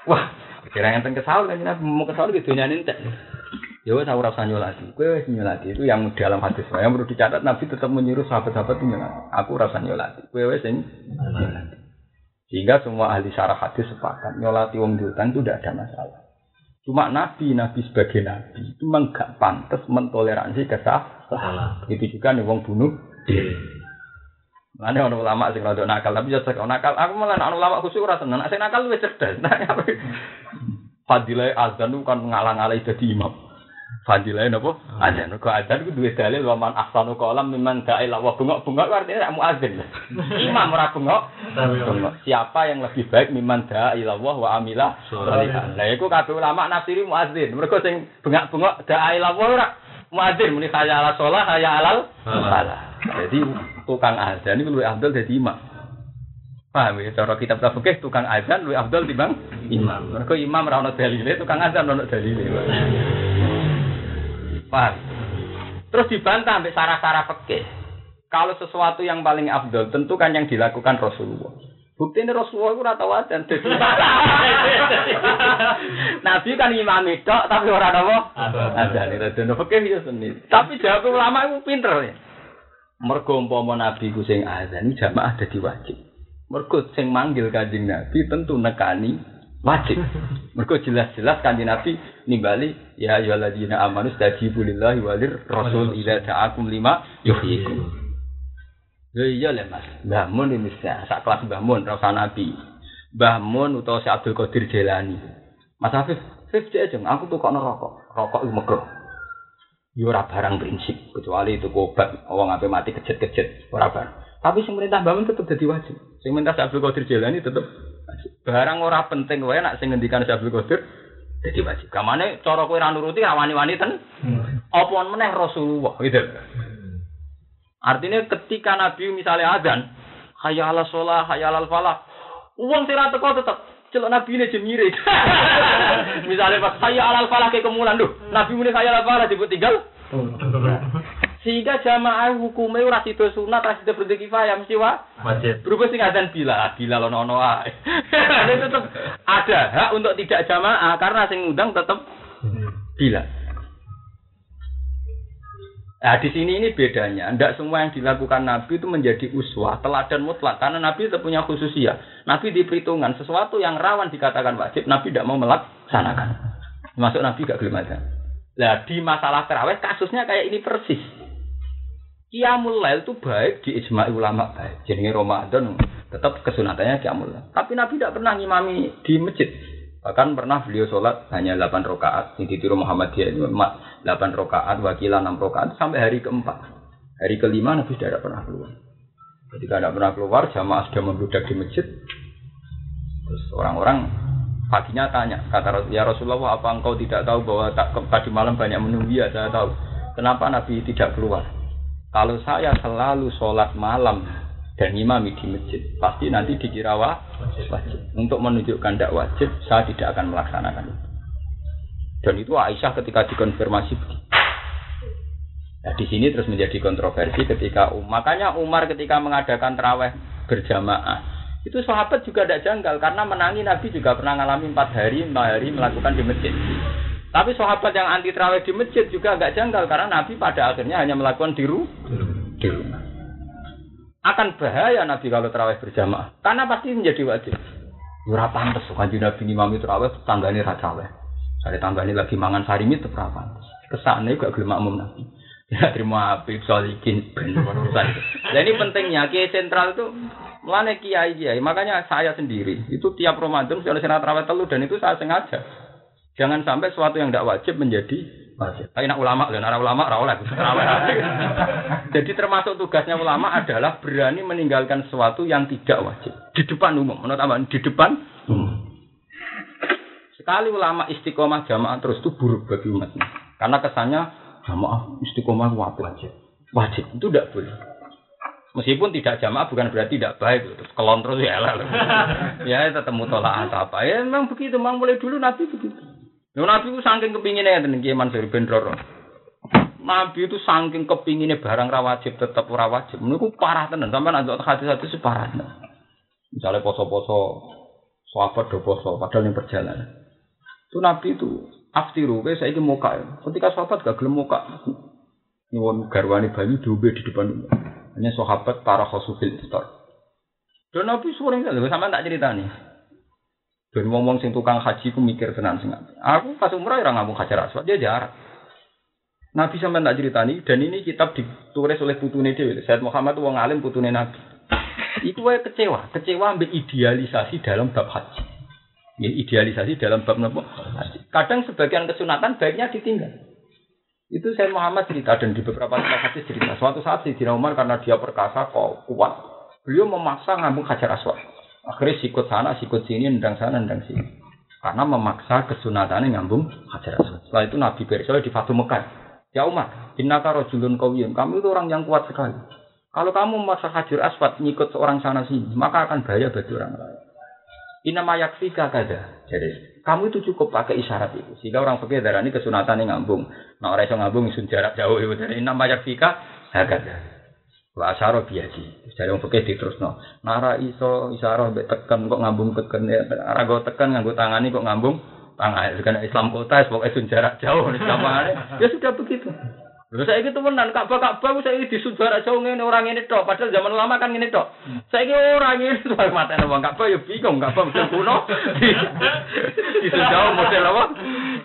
Wah, kira ngenten kesal kan nabi mau kesal gitu nyanyi entek. Ya wes ora usah nyolati. Kowe wis nyolati itu yang dalam hadis yang perlu dicatat nabi tetap menyuruh sahabat-sahabat nyolati. Aku rasa nyolati. Kowe wis sing. Sehingga semua ahli syarah hadis sepakat nyolati wong diutang itu tidak ada masalah. Cuma nabi, nabi sebagai nabi itu memang gak pantas mentoleransi kesalahan. Itu juga nih wong bunuh diri. Mana orang ulama sing rada nakal, tapi jasa nakal. Aku malah orang ulama khusus ora seneng. Sing nakal luwih cerdas. Fadilah azan itu kan ngalang-alai jadi imam. Fadilah napa? Adzan. Kok adzan iku duwe dalil wa man ahsanu qalam mimman da'a ila wa bengok-bengok artinya rak muadzin. Imam ora bengok. Siapa yang lebih baik mimman da'a ila wa amila sholihan. Lah iku kabeh ulama nafsiri muadzin. Mergo sing bengok-bengok da'a ila wa ora muadzin muni kaya ala sholah kaya alal salah. Jadi tukang adzan iku luwih afdal dadi imam. Paham ya, cara kitab fikih tukang azan luwih afdal timbang imam. Mergo imam ora ono dalile, tukang azan ono dalile. Paham? Terus dibantah sampai sarah-sarah peke. Kalau sesuatu yang paling abdul, tentu kan yang dilakukan Rasulullah. Bukti ini Rasulullah itu rata wajan. Nabi kan imam itu, tapi orang apa? Ada nih, ada nih. Oke, ya sendiri. Tapi jawab ulama itu pinter ya. Mergo umpama Nabi ku sing azan jamaah dadi wajib. Mergo sing manggil kanjeng Nabi tentu nekani wajib. Mergo jelas-jelas kanjeng Nabi nimbali ya ayyuhalladzina amanu stajibu lillahi walir rasul idza ta'akum lima yuhyikum. Ya iya le Mas. Mbah Mun ini sak kelas Mbah Mun ra Nabi. Mbah Mun utawa si Abdul Qadir Jailani. Mas Hafiz, Hafiz aja aku tuh kok rokok. Rokok itu megah. Yo ora barang prinsip kecuali itu obat wong ape mati kejet-kejet ora barang. Tapi sing perintah Mbah Mun tetep dadi wajib. Sing minta Abdul Qadir Jailani tetep Barang ora penting wae nak sing ngendikan Abdul Qadir jadi wajib. Kamane cara kowe ra nuruti ra wani-wani ten. Hmm. Apa meneh Rasulullah gitu. Artinya ketika Nabi misalnya azan, hayya ala sholah, hayya ala falah, uang sira teko tetep celok Nabi ini jemire. misalnya pas hayya ala falah ke kemulan, duh, Nabi muni hayya ala falah disebut tinggal. Sehingga jamaah hukumnya ora sida sunat, ora sida berarti kifayah mesti wa wajib. Berubah sing azan bila, bila lo nono ae. tetap ada hak untuk tidak jamaah karena sing ngundang tetap bila. Nah di sini ini bedanya. Tidak semua yang dilakukan Nabi itu menjadi uswah, teladan mutlak. Karena Nabi itu punya khususia. Nabi di perhitungan sesuatu yang rawan dikatakan wajib, Nabi tidak mau melaksanakan. Masuk Nabi gak gelem Nah di masalah terawih kasusnya kayak ini persis. Qiyamul Lail itu baik di ijma ulama baik. Jadi Ramadan Tetap kesunatannya kiamul. Tapi Nabi tidak pernah ngimami di masjid. Bahkan pernah beliau sholat hanya 8 rakaat. Ini ditiru Muhammadiyah itu 8 rakaat, wakilah 6 rakaat sampai hari keempat. Hari kelima Nabi tidak pernah keluar. Ketika tidak pernah keluar, jamaah sudah membludak di masjid. Terus orang-orang paginya tanya, kata ya Rasulullah, apa engkau tidak tahu bahwa tak, tadi malam banyak menunggu? Ya, saya tahu. Kenapa Nabi tidak keluar? Kalau saya selalu sholat malam dan imami di masjid, pasti nanti dikira wajib. Untuk menunjukkan tidak wajib, saya tidak akan melaksanakan itu. Dan itu Aisyah ketika dikonfirmasi Nah, di sini terus menjadi kontroversi ketika Umar. Makanya Umar ketika mengadakan terawih berjamaah itu sahabat juga tidak janggal karena menangi Nabi juga pernah mengalami empat hari, empat hari melakukan di masjid. Tapi sahabat yang anti terawih di masjid juga agak janggal karena Nabi pada akhirnya hanya melakukan di rumah akan bahaya Nabi kalau terawih berjamaah karena pasti menjadi wajib. Ora pantes kanjeng Nabi imam terawih tanggane ra terawih. Sare tanggane lagi mangan sarimit tetep ora pantes. Kesane gak gelem makmum Nabi. Ya terima Habib Solikin ben urusan. Nah ini pentingnya kiai sentral itu melane kiai kiai. Makanya saya sendiri itu tiap Ramadan saya terawih telu dan itu saya sengaja. Jangan sampai sesuatu yang tidak wajib menjadi wajib. Tapi nak ulama, dan arah ulama rawleh. Jadi termasuk tugasnya ulama adalah berani meninggalkan sesuatu yang tidak wajib di depan umum. Menurut apa? Di depan umum. Sekali ulama istiqomah jamaah terus itu buruk bagi umatnya. Karena kesannya jamaah istiqomah wajib. Wajib itu tidak boleh. Meskipun tidak jamaah bukan berarti tidak baik. Terus kelon terus ya lah. ya tetap mutolak apa. Ya memang begitu. Memang mulai dulu Nabi begitu. Yo Nabi itu saking kepinginnya ya dengan Kiai Mansur bin Nabi itu saking kepinginnya barang rawajib tetap ora wajib. Niku parah tenan. Sampai nanti hati-hati itu parah tenan. Misalnya poso-poso sahabat do poso padahal yang perjalanan. Itu Nabi itu aftiru saya saiki muka. Ketika sahabat gak gelem muka. Nyuwun garwani banyu diombe di depan Hanya sahabat para khosufil iftar. Dan Nabi sering sama tak cerita nih. Dan ngomong sing tukang haji ku mikir tenan sing Aku pas umrah ora ngomong hajar aswad dia jarak. Nabi sampean tak ceritani dan ini kitab ditulis oleh putune dhewe. Said Muhammad wong alim putune Nabi. Iku wae kecewa, kecewa ambil idealisasi dalam bab haji. Ya, idealisasi dalam bab nopo. Kadang sebagian kesunatan baiknya ditinggal. Itu saya Muhammad cerita dan di beberapa tempat hadis cerita. Suatu saat si Umar karena dia perkasa kok kuat, beliau memaksa ngambung hajar aswad. Akhirnya sikut sana, sikut sini, nendang sana, nendang sini. Karena memaksa kesunatannya ngambung hajar aswad. Setelah itu Nabi Bersel di Fatu Mekah. Ya Umar, innaka rojulun kawiyun. Kamu itu orang yang kuat sekali. Kalau kamu memaksa hajar aswad ngikut seorang sana sini, maka akan bahaya bagi orang lain. Inama yakfika kada. Jadi kamu itu cukup pakai isyarat itu. Sehingga orang fakir darah ini kesunatan yang ngambung. Nah orang yang ngambung isun jarak jauh itu. Inama yakfika kada. Wa asyara biadi. Jadi wong fikih diterusno. Nara iso isyarah mbek tekan kok ngambung teken ya. Ora go tekan nganggo tangani kok ngambung tangan. Karena Islam kota pokoke sun jarak jauh nih Ya sudah begitu. Lha saiki temenan Ka'bah Ka'bah saiki di jarak jauh ngene orang ini tok. Padahal zaman lama kan ngene tok. Saiki ora ngene tuh matene wong Ka'bah ya bingung Ka'bah model kuno. Di jauh model apa?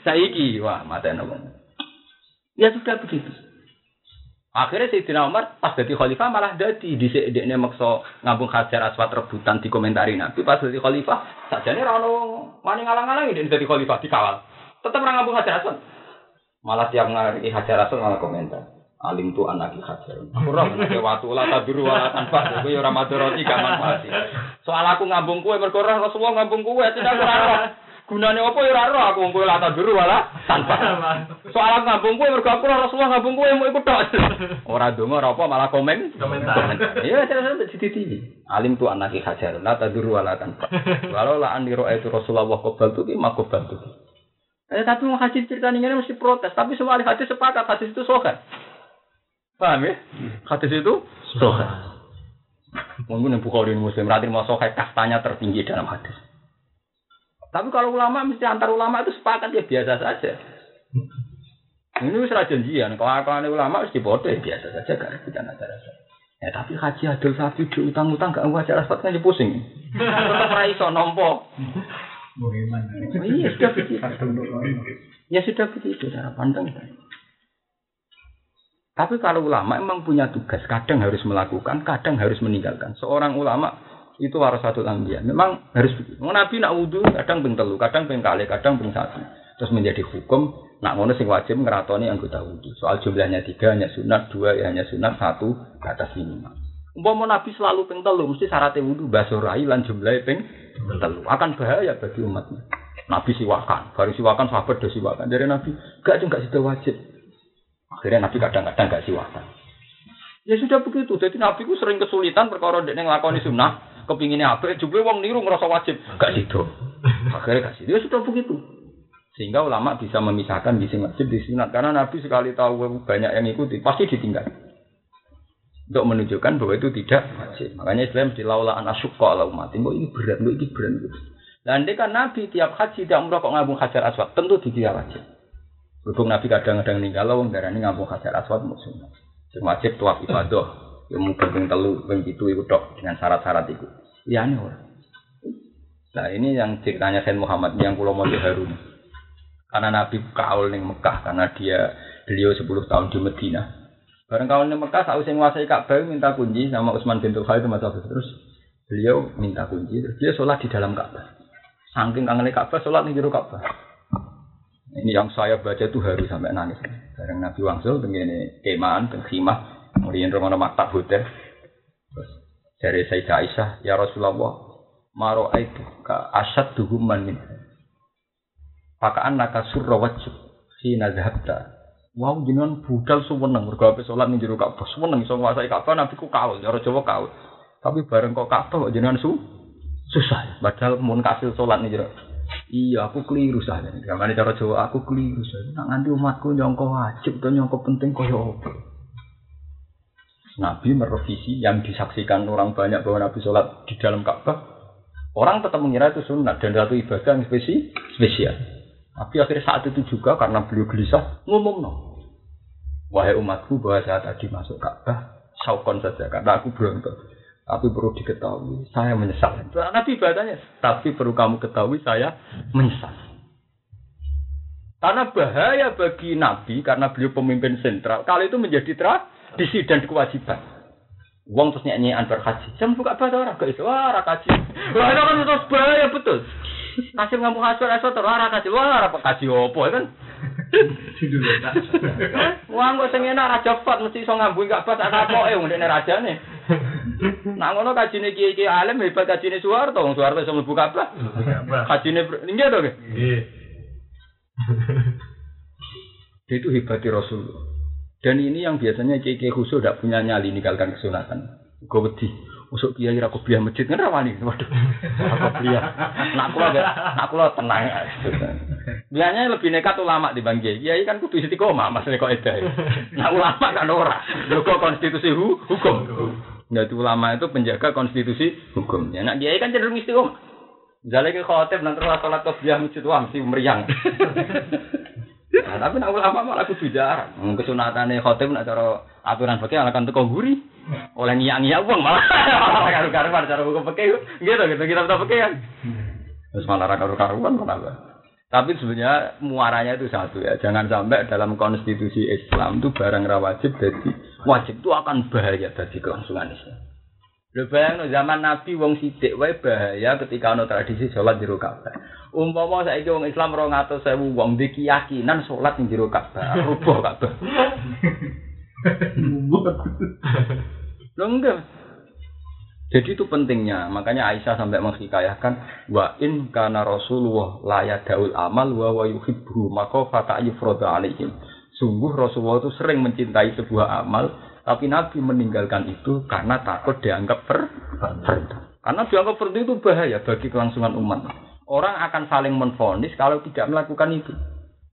Saiki wah matene wong. Ya sudah begitu. Akhirnya Sayyidina Umar pas jadi khalifah malah jadi di sini makso ngambung hajar aswat rebutan di komentari Nabi. Pas jadi khalifah saja nih rano mani ngalang-ngalang ini jadi khalifah dikawal. Tetap orang ngambung hajar aswat. Malah tiap ngari hajar aswat malah komentar alim tu anak hajar. Aku ram ke waktu lah taburu wala tanpa ya ramadoroti gak manfaat. Soal aku ngambung kue berkorah Rasulullah ngambung kue tidak kurang Gunane apa ya ora roh aku kowe lata biru wala tanpa. Soal ngambung kowe mergo aku Rasulullah ngambung kowe mau ikut tok. Ora donga ora apa malah komen. Komentar. Iya cara-cara dititi. Alim tu anaki hajar la taduru wala tanpa. Walau la andiro itu Rasulullah qabal tu ki makobal tu. Eh tapi mau hadis cerita ini mesti protes. Tapi semua ahli hadis sepakat hadis itu sokan. Paham ya? Hadis itu sokan. Mungkin yang Bukhari Muslim, berarti mau sokai kastanya tertinggi dalam hadis. Tapi kalau ulama mesti antar ulama itu sepakat ya biasa saja. Ini sudah janjian. Kalau akan ulama mesti bodoh ya biasa saja kan kita ada rasa. Ya tapi haji adil sapi di utang-utang gak wajar aspat kan pusing. Tetap raiso nompo. Iya sudah begitu. Ya sudah begitu cara pandang. Tapi kalau ulama emang punya tugas, kadang harus melakukan, kadang harus meninggalkan. Seorang ulama itu warasatul anbiya. Memang harus begitu. Nabi nak wudhu kadang ping telu, kadang ping kali, kadang ping satu. Terus menjadi hukum nak ngono sing wajib ngeratoni anggota wudhu. Soal jumlahnya tiga hanya sunat, dua ya hanya sunat, satu atas minimal. Umpama Nabi selalu ping telu, mesti syaratnya wudhu basorai lan jumlahnya ping telu. Akan bahaya bagi umatnya. Nabi siwakan, baru siwakan sahabat do siwakan. Dari Nabi, gak juga sudah wajib. Akhirnya Nabi kadang-kadang gak siwakan. Ya sudah begitu. Jadi Nabi ku sering kesulitan perkara dekne nglakoni sunnah, kepinginnya apa? Jumlah wong niru ngerasa wajib, gak sido. Akhirnya gak sido. Ya sudah begitu. Sehingga ulama bisa memisahkan di sini wajib di sunat karena Nabi sekali tahu banyak yang ikuti pasti ditinggal. Untuk menunjukkan bahwa itu tidak wajib. Makanya Islam di laula an asyqa ala umat. ini berat, ini berat. Dan dia kan Nabi tiap haji tidak umrah kok ngabung hajar aswad, tentu tidak wajib. Berhubung Nabi kadang-kadang ninggal wong darani ngabung hajar aswad musuh. Sing wajib tuaf ibadah, yang mau ping telu, ping itu itu dok dengan syarat-syarat itu. Ya ini orang. Nah ini yang ceritanya Sayyid Muhammad yang Pulau Mati Harun. Karena Nabi kaul ning Mekah karena dia beliau 10 tahun di Medina. Bareng kaul ning Mekah saat sing nguasai Ka'bah minta kunci sama Utsman bin Tufail itu terus beliau minta kunci terus dia sholat di dalam Ka'bah. Saking kangen Ka'bah, sholat nih jero Ka'bah. Ini yang saya baca itu harus sampai nangis. Bareng Nabi Wangsul begini kemaan, khimah, kemudian rumah maktab hotel. Terus dari Sayyidah Aisyah, ya Rasulullah, maro itu ka asad duhuman min. Pakaan naka surra wajib si nazhabta. Wow, jenengan budal suweneng mergo ape salat ning jero Ka'bah. Suweneng iso nguasai Ka'bah nabi ku kaul, cara Jawa kaul. Tapi bareng kok kok jenengan su susah. Padahal mun kasil salat nih Iya, aku keliru saja. Gamane cara Jawa aku keliru saja. Nak nganti umatku nyongko wajib atau nyongko penting apa? Nabi merevisi yang disaksikan orang banyak bahwa Nabi sholat di dalam Ka'bah. Orang tetap mengira itu sunat dan satu ibadah yang spesi spesial. Tapi akhirnya saat itu juga karena beliau gelisah ngomong no. Wahai umatku bahwa saya tadi masuk Ka'bah, saukon saja karena aku berontak. Tapi perlu diketahui, saya menyesal. Nabi ibadahnya, tapi perlu kamu ketahui, saya menyesal. Karena bahaya bagi Nabi, karena beliau pemimpin sentral, kalau itu menjadi tradisi dan kewajiban. Uang terus nyanyian berhaji. Jam buka bahasa orang, gak itu, wah rakaji. Wah itu kan terus bahaya betul. Kasih ngamu hasil, hasil terus wah rakaji, wah rakaji opo kan. Wah, kok sing enak raja fat mesti iso ngambung gak pas tak kapoke wong dene rajane. Nak ngono kajine kiai-kiai alim hebat kajine Soeharto, wong Soeharto iso mlebu Ka'bah. Kajine nggih to. Nggih. Itu hebatnya Rasulullah. Dan ini yang biasanya kiai-kiai khusus tidak punya nyali ninggalkan kesunatan. Gue wedi. Usuk kiai ra kuliah masjid kan rawani. Waduh. Aku kuliah. Nak kula nak kula tenang. Biasanya lebih nekat ulama di bang kiai. kan kudu istiqomah Mas kok edah. Nak ulama kan ora. Lho konstitusi hu, hukum. Jadi ulama itu penjaga konstitusi hukum. Ya nak kiai kan cenderung istiqomah. Misalnya ke khotib nanti sholat tasbih masjid wah mesti meriang. Nah, tapi nak ulama malah kudu jarang. Kesunatane khotib nak cara aturan fikih akan teko guri. Oleh ngiyak-ngiyak uang malah karu-karuan cara hukum fikih. Gitu gitu kita tahu fikih kan. Terus malah karu-karuan malah. Tapi sebenarnya muaranya itu satu ya. Jangan sampai dalam konstitusi Islam itu barang rawajib jadi wajib itu akan bahaya bagi kelangsungan Islam. Lho bayang zaman Nabi wong sidik wae bahaya ketika ana tradisi sholat di Ka'bah. Umpama saiki wong Islam 200.000 wong di keyakinan sholat di jero Ka'bah, rubuh Ka'bah. Lho enggak. Jadi itu pentingnya, makanya Aisyah sampai menghikayahkan wa in kana Rasulullah la daul amal wa wa yuhibbu maka fata yufrada alaihim. Sungguh Rasulullah itu sering mencintai sebuah amal, tapi Nabi meninggalkan itu karena takut dianggap per Karena dianggap per itu bahaya bagi kelangsungan umat. Orang akan saling menfonis kalau tidak melakukan itu.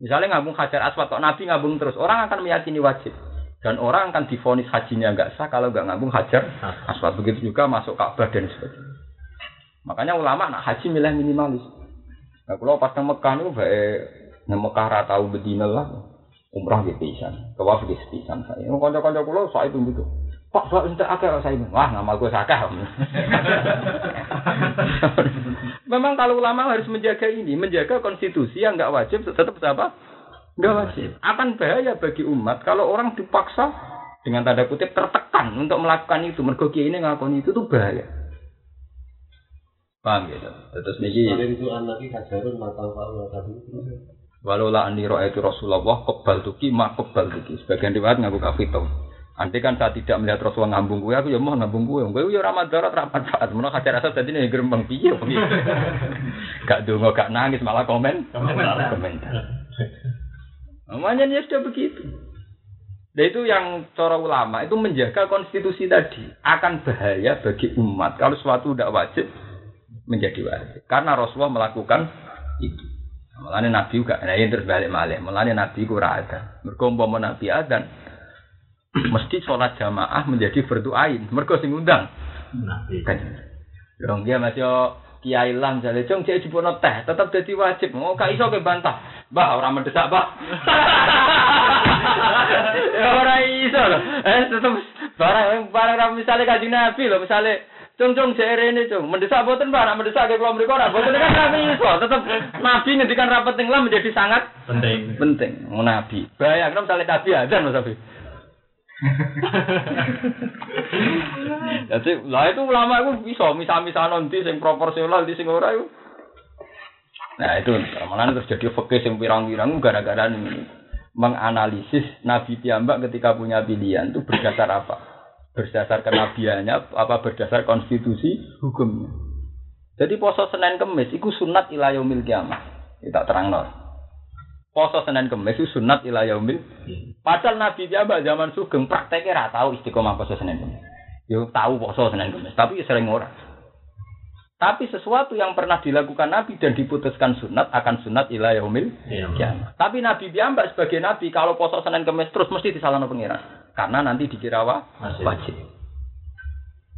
Misalnya ngabung hajar aswad, Nabi ngabung terus, orang akan meyakini wajib. Dan orang akan difonis hajinya nggak sah kalau nggak ngabung hajar aswad. Begitu juga masuk Ka'bah dan sebagainya. Makanya ulama nak haji milih minimalis. Nah, kalau pas Mekah itu baik nang Mekah ratau bedina lah. Umrah gitu pisan, tawaf gitu pisan saya. Kanca-kanca kula saya itu gitu. Pak, Pak, entek akeh saya. Wah, nama gue sakah. Memang kalau ulama harus menjaga ini, menjaga konstitusi yang nggak wajib tetap apa? Enggak wajib. Akan bahaya bagi umat kalau orang dipaksa dengan tanda kutip tertekan untuk melakukan itu. Mergo ini ngakoni itu tuh bahaya. Paham gitu. Terus niki itu anaknya kajarun matang pak tadi. Walau la ani itu Rasulullah kebal tuki ma kebal tuki. Sebagian riwayat ngaku kafito. Andai kan saya tidak melihat Rasulullah ngambung gue, aku ya mau ngambung gue. Gue ya ramad darat rapat saat. Menurut hajar asal tadi nih gerembang piye. gak dungo, gak nangis malah komen. Komentar. Komentar. Namanya dia sudah begitu. Dan itu yang cara ulama itu menjaga konstitusi tadi akan bahaya bagi umat kalau suatu tidak wajib menjadi wajib karena Rasulullah melakukan itu. Mulane Nabi juga, nah ini terus balik malih. Mulane Nabi kurang ada. Mergo umpama Nabi adan mesti sholat jamaah menjadi berdoain. Mergo sing undang Nabi. kan. Dong dia masih kiai lah misalnya, cung cek dipono teh, tetap jadi wajib. Oh, gak iso ke bantah. Mbah, orang mendesak, mbah. ya ora iso loh. Eh, tetep barang barang misalnya kaji nabi loh, misalnya Cung cung rene cung, mendesak boten nak mendesak ke kelompok mriko ora boten kan kami iso. Tetep nabi ngendikan rapat lah menjadi sangat Penting. penting. Oh, nabi. Bayangkan misalnya nabi azan Mas Abi. Jadi lah itu ulama itu bisa misah-misah nanti sing proporsional di sing ora itu. Nah itu malah terus jadi fakih sing pirang-pirang gara-gara ini menganalisis Nabi Tiambak ketika punya pilihan itu berdasar apa? Berdasar kenabiannya apa berdasar konstitusi hukumnya. Jadi poso Senin Kemis itu sunat ila yaumil kiamah. Kita terang Poso Senin Kemis itu sunat ila yaumil Padahal Nabi Jabal zaman Sugeng prakteknya ra tahu istiqomah poso Senin Kamis. Yo tahu poso Senin Kamis, tapi sering ora. Tapi sesuatu yang pernah dilakukan Nabi dan diputuskan sunat akan sunat ila yaumil Iya. kiamat. Tapi Nabi Biambak sebagai Nabi kalau poso Senin Kamis terus mesti disalahkan pengiran. Karena nanti dikira wa- Wajib.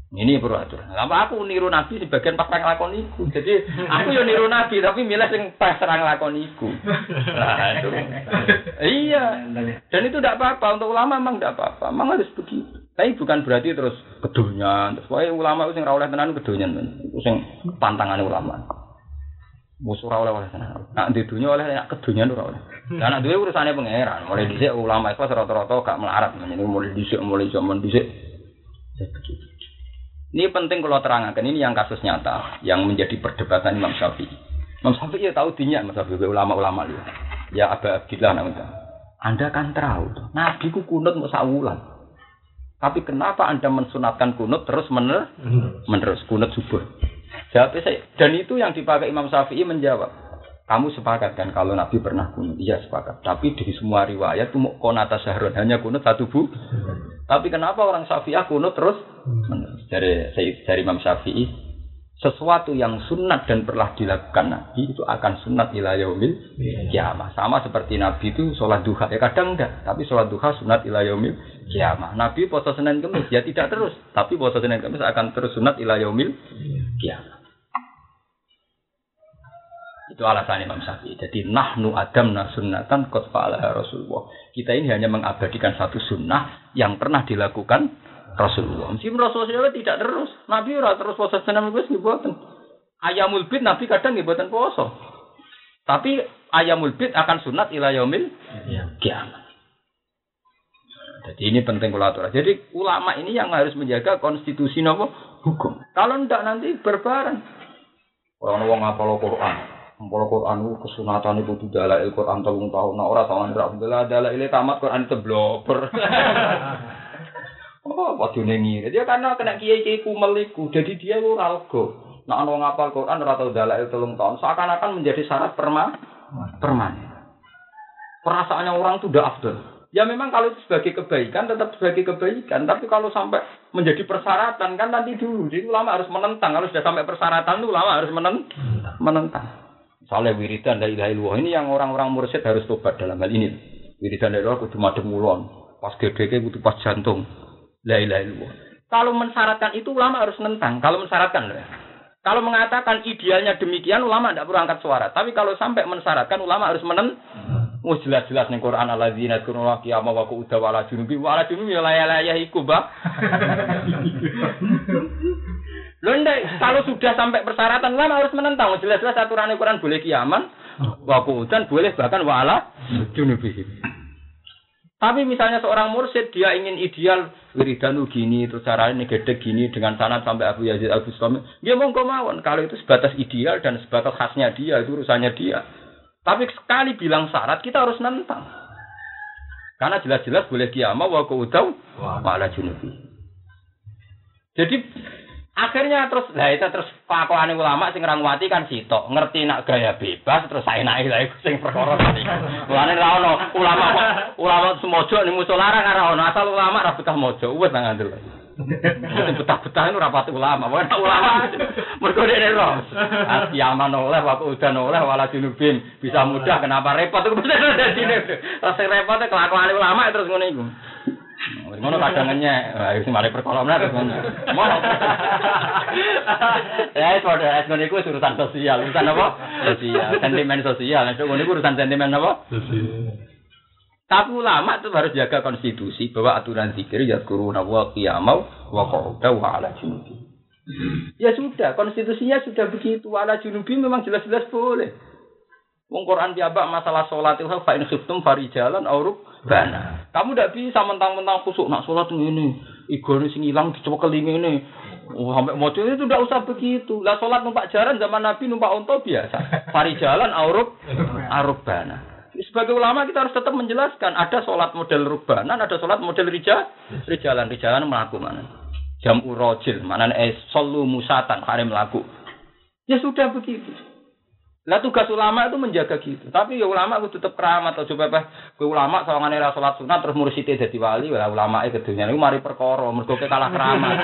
Ini perlu aturan. Lama aku niru Nabi di bagian pas serang lakon iku. Jadi aku yo niru Nabi tapi milih sing pas serang lakon iku. Nah, itu. iya. Dan itu tidak apa-apa untuk ulama memang tidak apa-apa. Memang harus begitu. Tapi bukan berarti terus kedonyan. Terus wae ulama itu sing ra oleh tenan kedonyan. Itu sing pantangannya ulama. Musuh ora oleh oleh tenan. Nak di dunia oleh nak kedonyan ora oleh. Lah nak duwe urusane pangeran. Mulai dhisik ulama itu rata-rata gak melarat. Jadi mulai dhisik mulai zaman dhisik. Ini penting kalau terangkan ini yang kasus nyata yang menjadi perdebatan Imam Syafi'i. Imam Syafi'i ya tahu dinya Imam Syafi'i ulama-ulama dia. Ya Aba Abdillah namanya. Anda kan tahu, Nabi ku kunut mau sawulan. Tapi kenapa Anda mensunatkan kunut terus mener menerus kunut subuh? Jawabnya saya, dan itu yang dipakai Imam Syafi'i menjawab. Kamu sepakat kan kalau Nabi pernah kunut? Iya sepakat. Tapi di semua riwayat itu konata syahrun hanya kunut satu bu. Tapi kenapa orang Syafi'ah kunut terus? Dari dari Imam Syafi'i, sesuatu yang sunat dan pernah dilakukan Nabi itu akan sunat ila yaumil kiamah. Sama seperti Nabi itu sholat duha. Ya kadang enggak, tapi sholat duha sunat ila yaumil kiamah. Nabi puasa Senin Kamis ya tidak terus, tapi puasa Senin Kamis akan terus sunat ila yaumil kiamah. Itu alasan Imam Syafi'i. Jadi nahnu adamna sunnatan qad Rasulullah. Kita ini hanya mengabadikan satu sunnah yang pernah dilakukan Rasulullah. Meskipun Rasulullah tidak terus. Nabi ora terus puasa Kamis nggih boten. Ayamul bid Nabi kadang nggih puasa. Tapi ayamul bid akan sunat ila yaumil Iya. kiamat. Jadi ini penting kulatura. Jadi ulama ini yang harus menjaga konstitusi nopo hukum. Kalau ndak nanti berbareng. Orang wong ngapal Quran. Ngapal Quran itu kesunatan itu kudu dalail Quran telung tahun. Nah, ora tahun ora alhamdulillah dalail tamat Quran itu. oh, waduh ngirit. Dia karena kena kiai-kiai kumel iku. Jadi dia ora lega. Nah, wong ngapal Quran ora tau dalail telung tahun. Seakan-akan menjadi syarat perma permanen. Perasaannya orang itu udah afdol. Ya memang kalau itu sebagai kebaikan tetap sebagai kebaikan, tapi kalau sampai menjadi persyaratan kan nanti dulu. Jadi ulama harus menentang. Kalau sudah sampai persyaratan itu ulama harus menen menentang. Soalnya wiridan dari ilaha ini yang orang-orang mursyid harus tobat dalam hal ini. Wiridan dari Allah kudu madem mulon. Pas gede kudu pas jantung. La ilaha illallah. Kalau mensyaratkan itu ulama harus nentang. Kalau mensyaratkan loh ya. Kalau mengatakan idealnya demikian ulama tidak perlu angkat suara. Tapi kalau sampai mensyaratkan ulama harus menen Oh jelas-jelas ning Quran alladzina yadhkuruna qiyama wa qu'uda wa ala junubi wa ala junubi ya layah iku, Mbak. Lho ndek, kalau sudah sampai persyaratan ulama harus menentang. Jelas-jelas aturan Quran boleh kiaman, wa qu'udan boleh bahkan wa ala junubi. Tapi misalnya seorang mursyid dia ingin ideal wiridan gini terus caranya gede gini dengan sanad sampai Abu Yazid Abu Bustami, dia monggo mawon. Kalau itu sebatas ideal dan sebatas khasnya dia itu urusannya dia. Tapi sekali bilang syarat kita harus nentang. Karena jelas-jelas boleh kiamah wa qaudau wa ala junubi. Jadi Akhirnya terus, lah itu terus pakuane ulama sing ngrawati kan sitok, ngerti nak gaya bebas terus naik lah iku sing perkara tadi. Mulane ra ono ulama ulama semojo ning musola ra ono, asal ulama ra betah mojo, wis nang ngandel. Betah-betah itu rapat ulama, bukan ulama. Mergo dene ro. Asiaman oleh waktu udan oleh wala junubin bisa mudah kenapa repot bener dadi. Rasa repot kelakuan ulama terus ngono iku. Ngono kadang ngenyek. Wah, wis mari perkara menar terus ngono. Mono. Ya, itu ada ngono iku urusan sosial. Urusan apa? Sosial, sentimen sosial. Nek ngono iku urusan sentimen apa? Sosial. Tapi ulama itu harus jaga konstitusi bahwa aturan zikir ya kuruna wa qiyamau wa qauda wa ala junubi. Ya sudah, konstitusinya sudah begitu. Ala junubi memang jelas-jelas boleh. Wong Quran masalah sholat itu fa in khiftum farijalan auruk bana. Kamu tidak bisa mentang-mentang khusuk nak sholat ini. Igone sing ilang keling ini. Oh, sampai mojo itu tidak usah begitu. Lah sholat numpak jalan zaman Nabi numpak onto biasa. Farijalan auruk aruk bana. Sebagai ulama kita harus tetap menjelaskan ada sholat model rubanan, ada sholat model rija, rijalan, rijalan melaku mana. Jam urojil, mana eh solu musatan, hari melaku. Ya sudah begitu. Lah tugas ulama itu menjaga gitu. Tapi ya ulama itu tetap keramat atau coba apa? Ke ulama sawangane ra salat sunat terus mursite dadi wali, lah ulama e kedunya niku mari perkara, mergo kalah keramat.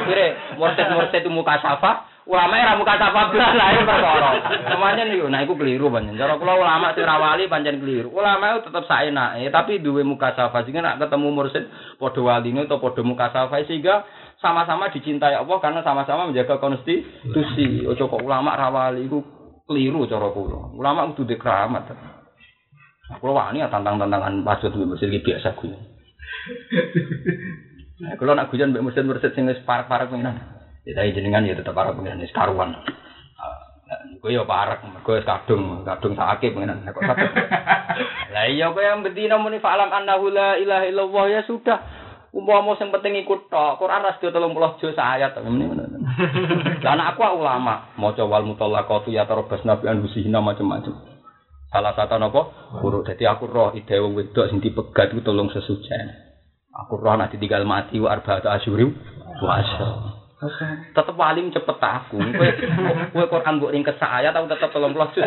Akhire mursid-mursid itu muka safa, ulama ra muka safa blas lah itu perkara. Semuanya niku nah iku keliru pancen. Cara kula ulama sing ra wali pancen keliru. Ulama itu tetap saenake, tapi duwe muka safa sehingga nak ketemu mursid padha waline atau padha muka safa sehingga sama-sama dicintai Allah karena sama-sama menjaga konstitusi. Ojo kok ulama rawali iku keliru cara kula. Ulama kudu di keramat. Aku wani ya tantang-tantangan mbek mesin iki biasa gue. Nah, kalau nak guyon mbek mesin-mesin sing wis parek-parek pengen. Ya tapi jenengan ya tetep parek pengen wis karuan. Gue ya parek, gue kadung, kadung sakit sakit. Lah iya kowe yang bedina muni fa'lam annahu la ilaha illallah ya sudah. Umpama sing penting ikut tok, Quran ra sedaya 30 juz ayat ngono. Lah aku ulama, maca wal mutallaqatu ya tarabas nabi an husina macam-macam. Salah satu napa? Guru. Dadi aku roh ide wong wedok sing dipegat iku tolong sesujen. Aku roh nek ditinggal mati wa arba'atu asyuri puasa. Tetep paling cepet aku. Kowe Quran mbok ring kesak ayat aku tetep 30 juz.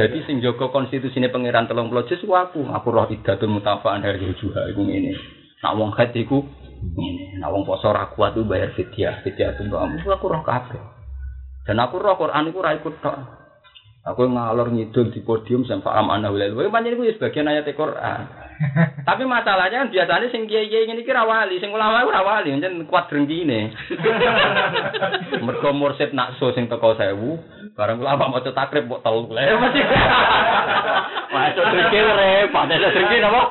Jadi sing jaga konstitusine pangeran 30 juz ku aku. Aku roh idatul mutafa'an dari juha iku ngene. Nak wong haid iku ngene. Nak wong poso ra kuat tuh bayar fidyah. Fidyah tuh mbok aku roh kabeh. Dan aku roh Quran iku ra ikut. Aku ngalor ngidul di podium sampai alam anak wilayah. Wah, banyak itu sebagian ayat Quran. Tapi masalahnya kan biasanya sing kiai kiai ini kira wali, sing ulama ora wali, jangan kuat ini. Mergo mursid nakso sing teko sewu, barang ulama mau takrib buat telu lah masih. Drengki repot, ada drengki apa?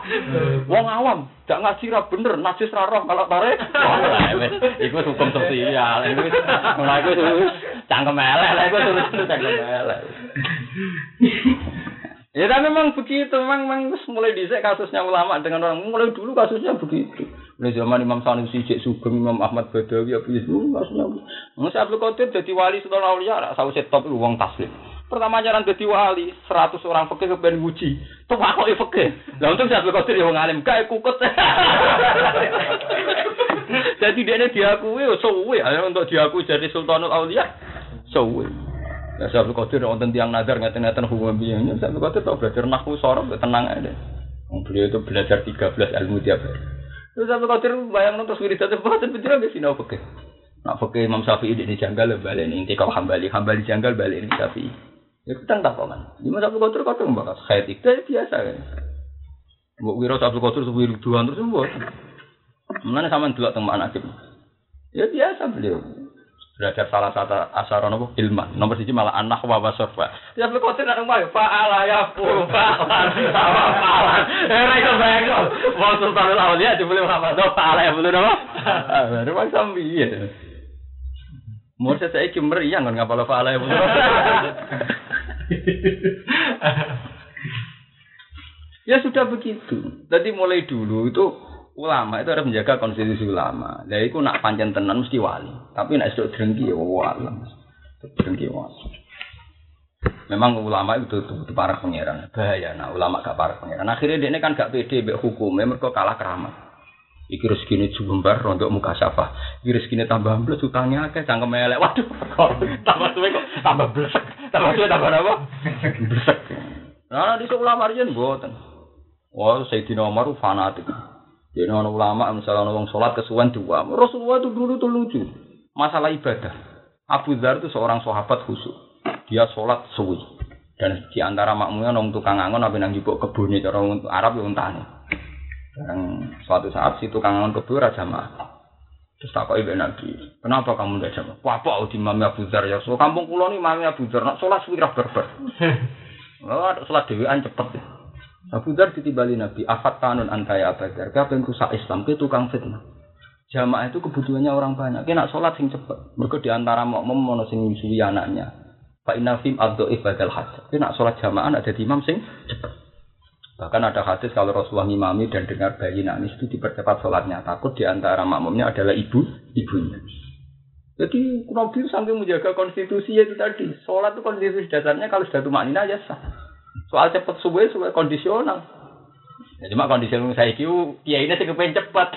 Wong awam, gak ngaji ra bener, najis ra roh kalau tarik. Iku hukum sosial, iku mulai iku cangkem elek, iku terus cangkem elek. Ya tapi memang begitu, memang, memang mulai dhisik kasusnya ulama dengan orang mulai dulu kasusnya begitu. Mulai zaman Imam Sanusi, Cek Sugeng, Imam Ahmad Badawi, Abu Yusuf, kasusnya. Masa Abdul Qadir jadi wali setelah aulia, tahu top itu uang taslim. Pertama jalan jadi wali, seratus orang fakir ben muji. Tuh aku fakir. Lah untung Abdul Qadir yang ngalim, kayak kukut. jadi dia ini diakui, oh, suwe. Untuk diakui jadi Sultanul Aulia, suwe. Ya Syaikhul Qadir wonten tiang nazar ngeten-ngeten hukum biyanya. Syaikhul Qadir tau belajar nahwu sorok tenang aja. Beliau itu belajar 13 ilmu tiap hari. Terus Syaikhul Qadir bayang terus wiridan boten pinter nggih sinau fikih. Nak fikih Imam Syafi'i ini janggal balik ini kau hambali hambali janggal balik ini Syafi'i. Ya kita tak kan. Imam Syaikhul Qadir kadang bahas khair itu biasa kan. Mbok wira Syaikhul Qadir wiridan terus mbok. Mana sama dulu teng anak Ya biasa beliau belajar salah satu asar nopo ilman. Nomor siji malah anak wa wasofa ya lu kote nang omah fa ala ya fu fa ala ala era itu bayang kok wong sultan awliya dibeli Muhammad fa ala ya bulu nopo baru wong sambi ya Mursa saya kimeriang kan ngapal fa ala ya bulu ya sudah begitu. Jadi mulai dulu itu ulama itu harus menjaga konstitusi ulama. Lah iku nak pancen tenan mesti wali. Tapi nak sedok drengki ya wali. Drengki wali. Memang ulama itu tuh, para pangeran. Bahaya nah ulama gak para pangeran. Akhirnya dia ini kan gak pede mbek hukum, mereka kalah keramat. Iki rezekine jumbar rontok muka syafa. Iki rezekine tambah ambles utangnya akeh cangkem elek. Waduh, tambah suwe kok tambah blesek. Tambah suwe tambah apa? Blesek. Nah, di ulama riyen mboten. Wah, Sayyidina Umar fanatik. Jadi ono ulama misalnya wong sholat kesuwen dua. Rasulullah itu dulu tuh lucu. Masalah ibadah. Abu Dhar itu seorang sahabat khusus. Dia sholat suwi. Dan di antara makmumnya nong tukang angon apa nang jupuk kebunnya cara untuk Arab ya untane. Dan suatu saat si tukang angon kebun raja mah. Terus tak ibu nabi, kenapa kamu tidak jamaah? Wah, apa di mami Abu Dhar ya? So kampung kulo nih mami Abu Dhar, nak sholat suwi berber. Oh, sholat dewan cepet. Abu Dhar ditibali Nabi, afat tanun antaya Abu Dhar, kau yang rusak Islam, itu tukang fitnah. Jamaah itu kebutuhannya orang banyak. Kena sholat sing cepet. Mereka di antara makmum mono sing nyusui anaknya. Pak Inafim abdo ibadal hajj. Kena sholat jamaah ada di imam sing cepet. Bahkan ada hadis kalau Rasulullah ngimami dan dengar bayi nangis itu dipercepat sholatnya. Takut di antara makmumnya adalah ibu ibunya. Jadi Nabi sambil menjaga konstitusi itu tadi. Sholat itu konstitusi dasarnya kalau sudah tumak nina ya sah. Soal cepet subuh suwe kondisional. Ya cuma kondisi lu saya kiu, ya ini sih kepengen cepet.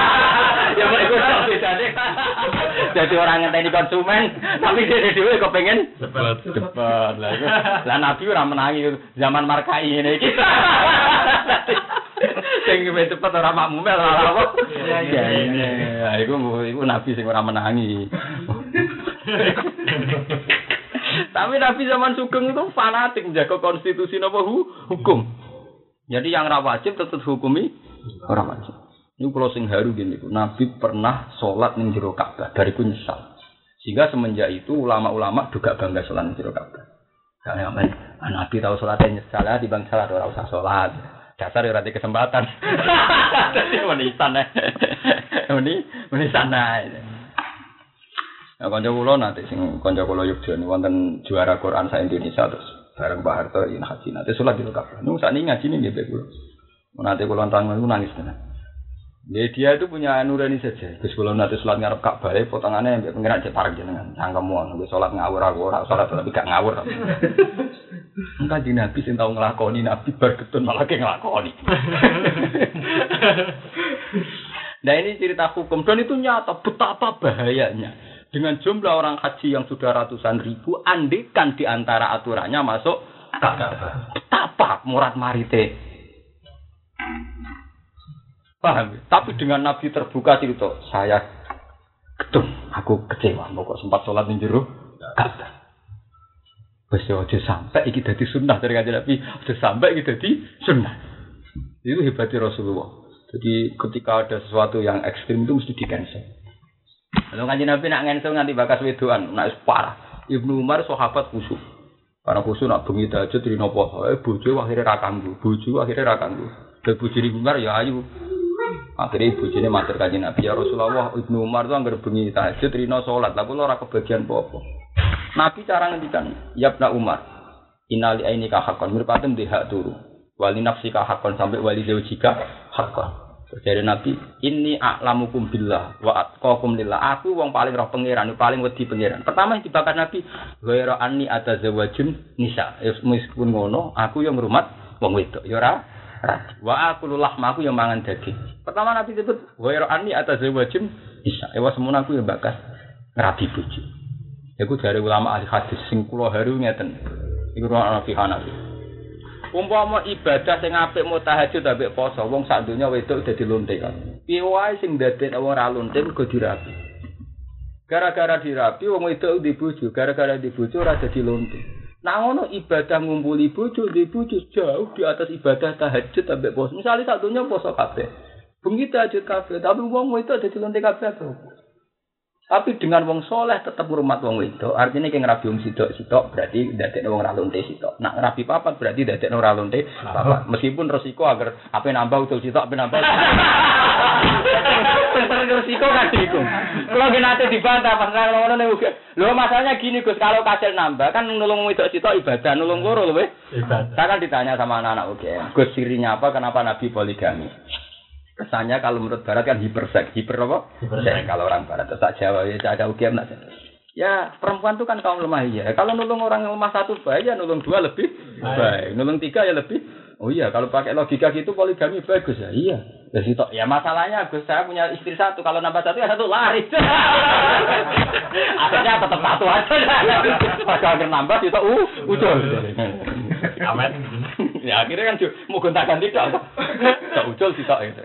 ya mulai gue beda deh. Jadi orang yang tadi konsumen, tapi dia dewe kepengen Cepat. cepet. Lah itu, lah nabi orang menangi zaman markai ini. Sing kepengen cepet orang makmum ora apa. Iya, iya, Ya iya. ini, ya iku iku nabi sing ora menangi. Tapi Nabi zaman Sugeng itu fanatik menjaga konstitusi nopo hu, hukum. Jadi yang ra wajib tetap hukumi orang wajib. Ini kalau sing haru gini, Nabi pernah sholat ning jero Ka'bah dari ku nyesal. Sehingga semenjak itu ulama-ulama juga bangga sholat ning jero Ka'bah. Karena ngapain? Ah, Nabi tahu sholatnya nyesal ya, di bang salat orang usah sholat. Dasar ya kesempatan. Jadi menisan ya. Meni menisan. Nah, kanca kula nanti sing kanca kula Yogyakarta ini wonten juara Quran sa Indonesia terus bareng Pak Harto ini haji nanti sholat di kabeh. Nu sakniki ngaji nih nggih kula. Nanti kula nang niku nangis tenan. Ya, dia itu punya nurani saja. Terus kalau nanti sholat ngarep Ka'bah, ya, potongannya yang pengiran cek parek jenengan. Cangkemmu, nanti sholat ngawur aku, ora sholat tapi gak ngawur. Enggak di Nabi sing tau ngelakoni, Nabi berketun malah kayak ngelakoni. nah ini cerita hukum, dan itu nyata betapa bahayanya. Dengan jumlah orang haji yang sudah ratusan ribu, andikan di antara aturannya masuk Ka'bah. Betapa murad marite. Paham? ya? Tapi dengan Nabi terbuka cerita, saya gedung, aku kecewa, pokok sempat sholat di jero Ka'bah. Wes yo aja sampai iki dadi sunnah dari kanjeng Nabi, aja sampai iki dadi sunnah. Itu hebatnya Rasulullah. Jadi ketika ada sesuatu yang ekstrim itu mesti di cancel. Lalu kanjeng Nabi nak cancel nganti bakas wedoan, nak parah. Ibnu Umar sahabat khusyuk. Karena khusyuk nak bengi tahajud rino poso, eh bojo akhirnya ra kanggo, bojo akhirnya ra kanggo. Dan bojo Ibnu Umar ya ayu. Akhirnya bojone matur kanjeng Nabi ya Rasulullah, Ibnu Umar tuh anggar bengi tahajud rino salat, tapi ora kebagian apa-apa. Nabi cara ngendikan, ya Ibnu Umar, inali aini hakon, mirpaten di hak turu. Wali nafsi hakon sampai wali zawjika hakon. Dari Nabi, ini a'lamukum billah wa atqakum lillah. Aku wong paling roh pangeran, paling wedi pangeran. Pertama yang dibakar Nabi, ghaira anni atazawajun nisa. Meskipun ngono, aku yang ngrumat wong wedok. Ya ora. Wa aku lahma aku yang mangan daging. Pertama Nabi sebut ghaira anni atazawajun nisa. Ewa semono aku yang bakas ngerabi bojo. Iku dari ulama ahli hadis sing kula haru ngeten. Iku ora Nabi Hanafi. Umpama ibadah sing apik mau tahajud ambek poso, wong sak donya wedok dadi lonte kan. Piye wae sing wong ora lonte mergo dirapi. Gara-gara dirapi wong wedok di bojo, gara-gara di bojo ora dadi lonte. Nah ngono ibadah ngumpuli bojo di bojo jauh di atas ibadah tahajud ambek poso. Misalnya sak donya poso kabeh. Bengi tahajud kabeh, tapi wong wedok dadi lonte kabeh? Tapi dengan wong soleh tetap ngurmat wong wedok, artinya kayak ngerabi wong sidok sidok berarti dadek wong ralunte sidok. Nak ngerabi papat berarti dadek wong ralunte papat. Meskipun resiko agar apa nambah utul sidok, apa nambah. Tentang resiko kan. Kalau gini nanti dibantah pas nang ngono nih uga. Lho masalahnya gini Gus, kalau kasil nambah kan nulung wedok sidok ibadah, nulung loro lho weh. Ibadah. Saya kan ditanya sama anak-anak UGM, Gus sirinya apa, kenapa Nabi poligami? Kesannya kalau menurut Barat kan hiperseks, hiper apa? Hiperseks. Kalau orang Barat tetap Jawa ya ada UGM nak. Ya perempuan itu kan kaum lemah ya. Kalau nulung orang lemah satu baik ya nulung dua lebih baik, nulung tiga ya lebih. Oh iya kalau pakai logika gitu poligami bagus ya. Iya. Ya, situ, ya masalahnya Gus saya punya istri satu kalau nambah satu ya satu lari. Akhirnya tetap satu aja. Kalau akhir nambah itu uh udah. Amin. Ya akhirnya kan mau gonta ganti tidak tak ucul sih itu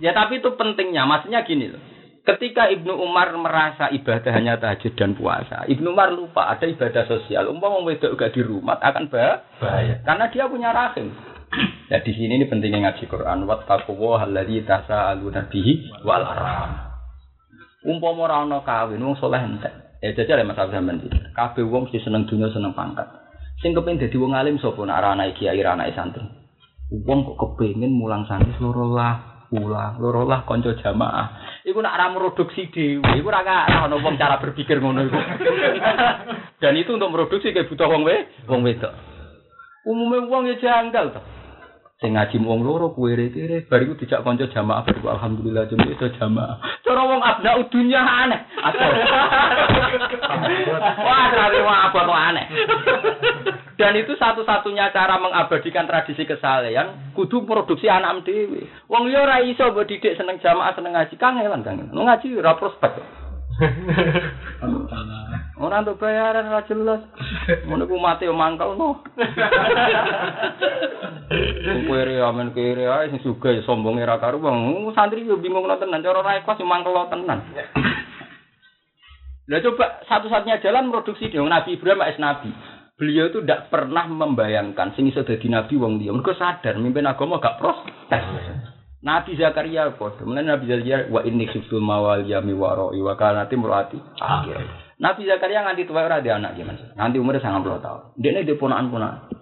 ya tapi itu pentingnya. Maksudnya gini loh. Ketika Ibnu Umar merasa ibadah hanya tahajud dan puasa Ibnu Umar lupa ada ibadah sosial. Umpama wedok gak di rumah akan bah- Bahaya. karena dia punya rahim. Ya di sini ini pentingnya ngaji Quran. Wattaquwa alladzi tasaaluna bihi wal arham. Umpama ora ana kawin wong saleh entek. Ya jajal ya Mas Abdul iki kabeh wong mesti seneng dunya seneng pangkat sing kepengin dadi wong alim sapa? Ora anake kiai ora anake santri. Wong kok kepengin mulang santri loro lah ulang loro lah kanca jamaah. Iku nek ora produksi dhewe iku ora ana wong cara berpikir ngono iku. Dan itu untuk produksi kayak butuh wong we wong wedok. Umumnya wong ya janggal sing ngaji wong loro kuwere kere bariku dijak kanca jamaah bariku alhamdulillah jam itu jamaah. Cara wong abna dunya aneh. Atau wah terlalu wong abot aneh. Dan itu satu-satunya cara mengabadikan tradisi kesalehan kudu produksi anak dhewe wong liya ora iso mbok didik seneng jamaah seneng ngaji. Kangelan kangen ngaji ora prospek Ora untuk bayaran ora jelas. Ngono ku mati yo mangkel no. Kere amen kere ae sing sugih ya sombonge ra karuan. Santri yo bingung no tenan cara ra ikhlas yo mangkel tenan. Lah coba satu-satunya jalan produksi dia Nabi Ibrahim es nabi. Beliau itu tidak pernah membayangkan sing iso dadi nabi wong liya. Mergo sadar mimpin agama gak prospek. Nabi Zakaria padha. Mulane Nabi Zakaria wa inni khiftul mawal yami waroi wa kanati murati. Akhir. Nabi Zakaria nganti tua ora ada anak gimana? Nganti umurnya 90 tahun. Dia ini dia ponakan-ponakan.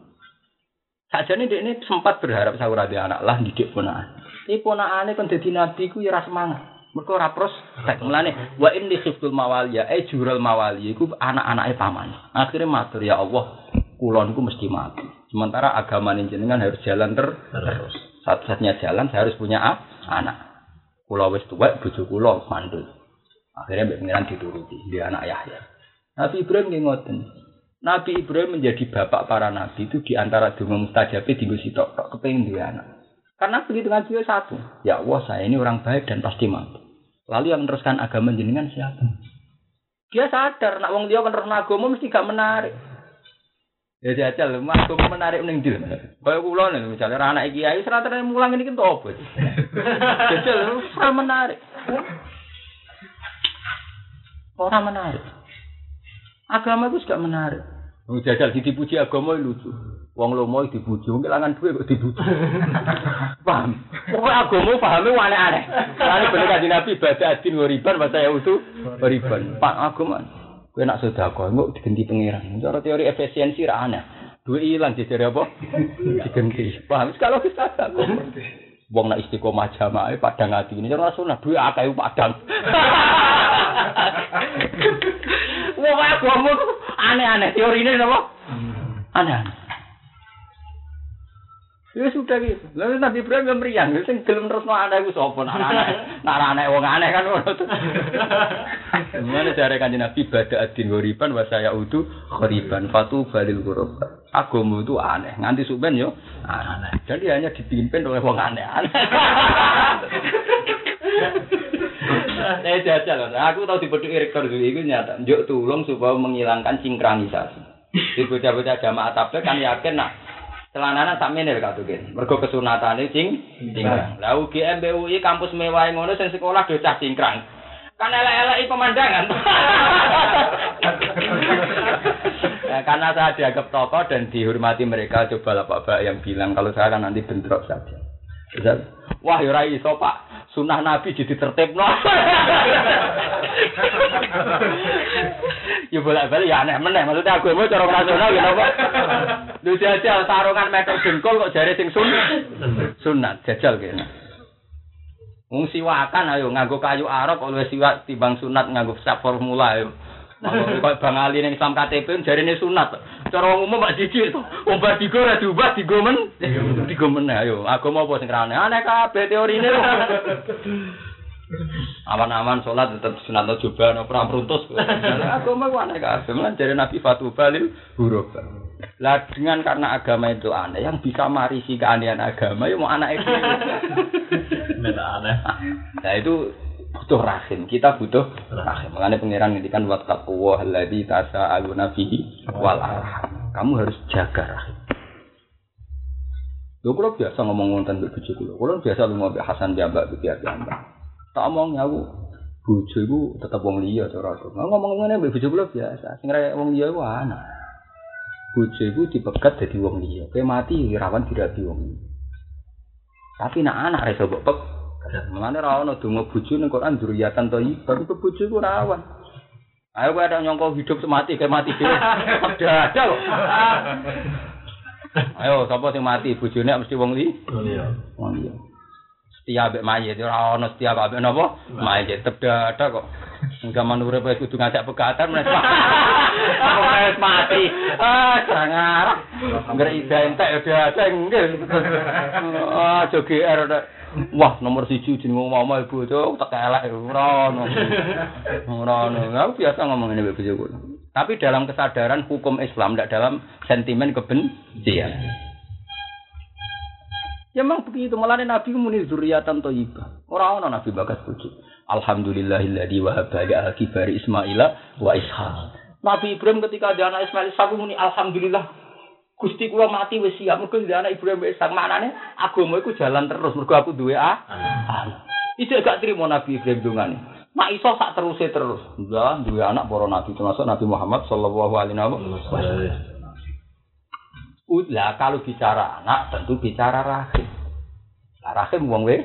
Sajane dia ini sempat berharap saya ora ada anak lah didik ponakan. Ini ponakane kan dadi nabi ku ya semangat. Mergo ora prospek. Mulane wa inni khiftul mawaliya eh jurul mawali iku anak-anake paman. Akhirnya matur ya Allah, kulonku mesti mati. Sementara agama jenengan harus jalan ter terus. Satu-satunya jalan saya harus punya anak. Kula wis tuwek bojo kula mandul. Akhirnya mbek pengiran dituruti, dia anak Yahya. Nabi Ibrahim nggih. Nabi Ibrahim menjadi bapak para nabi itu di antara donga mustajab di sitok tok kepengin dia anak. Karena perhitungan beliau satu. Ya Allah, saya ini orang baik dan pasti mati. Lalu yang meneruskan agama jenengan siapa? Dia sadar, nak wong dia kan terus agama mesti gak menarik. Ya jajal, mah agama menarik ning ndi? Kaya kula nih, misalnya ra anak kiai serata mulang ini kan tobat. Jajal, ora menarik. Orang menarik. Agama itu gak menarik. Wong jajal dipuji agama itu lucu. Wong lomo dipuji, wong kelangan duit kok dipuji. Paham? Pokoknya agama pahame aneh-aneh. Lalu bener kanjeng Nabi baca adin ngoriban bahasa ya itu ngoriban. Pak agama. Kowe nak sedekah engko digenti pangeran. Cara teori efisiensi ra aneh. Duit hilang jadi apa? Digenti. Paham? Kalau kita agama. Wong nak istiqomah jamaah padang ati ini cara sunah duit akeh padang. Wong tuh aneh-aneh teorine napa? Aneh-aneh. Ya sudah gitu. Lalu Nabi Ibrahim yang meriang, sing gelem terus no aneh ku sapa? Nak aneh, nak aneh wong aneh kan ngono tuh. Mana jare kanjeng Nabi bada adin goriban wa saya udu khoriban fatu balil ghurab. Agama itu aneh, nganti suben yo aneh. Jadi hanya dipimpin oleh wong aneh-aneh. Saya jajal, aku tahu di beduk rektor dulu itu nyata. Njuk tulung supaya menghilangkan sinkronisasi. Di bocah-bocah jamaah tabligh kan yakin nak celananan sak menir katukin. Mergo kesunatane cing cingkrang. Lah UGM BUI kampus mewah ngono sing sekolah do cah cingkrang. Kan elek-eleki pemandangan. Ya, karena saya dianggap tokoh dan dihormati mereka, coba lah Pak Bak yang bilang kalau saya kan nanti bentrok saja. Wah, ya ora iso, Pak. sunah Nabi jadi tertib no. ya bolak-balik ya aneh meneh. Maksudnya aku mau cara nasional gitu apa? Lu jajal sarungan meter jengkol kok jari sing sun sunat jajal kene. Wong siwakan ayo nganggo kayu arok luwih siwak timbang sunat nganggo sak formula ayo. Kok Bang Ali ning Islam KTP jarine sunat. Cara wong umum mak jijik to. Wong bar digo ora diubah digo men. Digo men ayo. Agama apa sing rane? Aneh kabeh teorine. Aman-aman sholat tetap sunat coba no perang peruntus. Agama ku aneh kabeh. Lan jare Nabi Fatu Balil huruf. Lah dengan karena agama itu aneh, yang bisa marisi keanehan agama ya mau anak itu. Nah itu butuh rahim. Kita butuh rahim. Mengenai pangeran ngendikan wa taqwa alladzi tasaaluna fihi wal arham. Kamu harus jaga rahim. Lho kalau biasa ngomong wonten mbek bojo kula. Kula biasa lu mbek Hasan Jambak Kiai Jambak. Tak omong ya aku bojo iku tetep wong liya cara aku. Ngomong ngene mbek bojo kula biasa. Sing ra wong liya iku anak. Bojo iku dipegat dadi wong liya. Kowe mati rawan dirabi wong liya. Tapi nak anak ra iso mbok Mulane ra ono donga bojo ning Quran dzurriatan thayyibah itu bojo iku rawan. Ayo kowe ada nyongko hidup semati kayak mati dhewe. Ada ada kok. Ayo sapa sing mati bojone mesti wong li? Wong liya. Setia ambek mayit ora ono setia kok ambek napa? Mayit tetep ada kok. Zaman urip wis kudu ngajak pegatan menes Wis mati. Ah, kurang arah. Ngger ida entek ya ada enggak. Ah, jogi GR Wah, nomor siji jeneng mama ibu itu tak elek ora ono. Ora ono. Aku biasa ngomong ini bojoku. Tapi dalam kesadaran hukum Islam, tidak dalam sentimen kebencian. Ya memang begitu, malah Nabi muni zuriatan thayyibah. Ora ono Nabi bagas bojo. Alhamdulillahilladzi wahaba li akibari Ismaila wa Ishaq. Nabi Ibrahim ketika ada anak Ismail Ishaq muni alhamdulillah Gusti kula mati wis siap mergo ndek anak Ibrahim wis sak maknane agama iku jalan terus mergo aku duwe ah. Itu gak trimo Nabi Ibrahim dungane. Mak iso sak teruse terus. Lah duwe anak para nabi termasuk Nabi Muhammad sallallahu alaihi wasallam. Lah kalau bicara anak tentu bicara rahim. Rahim wong we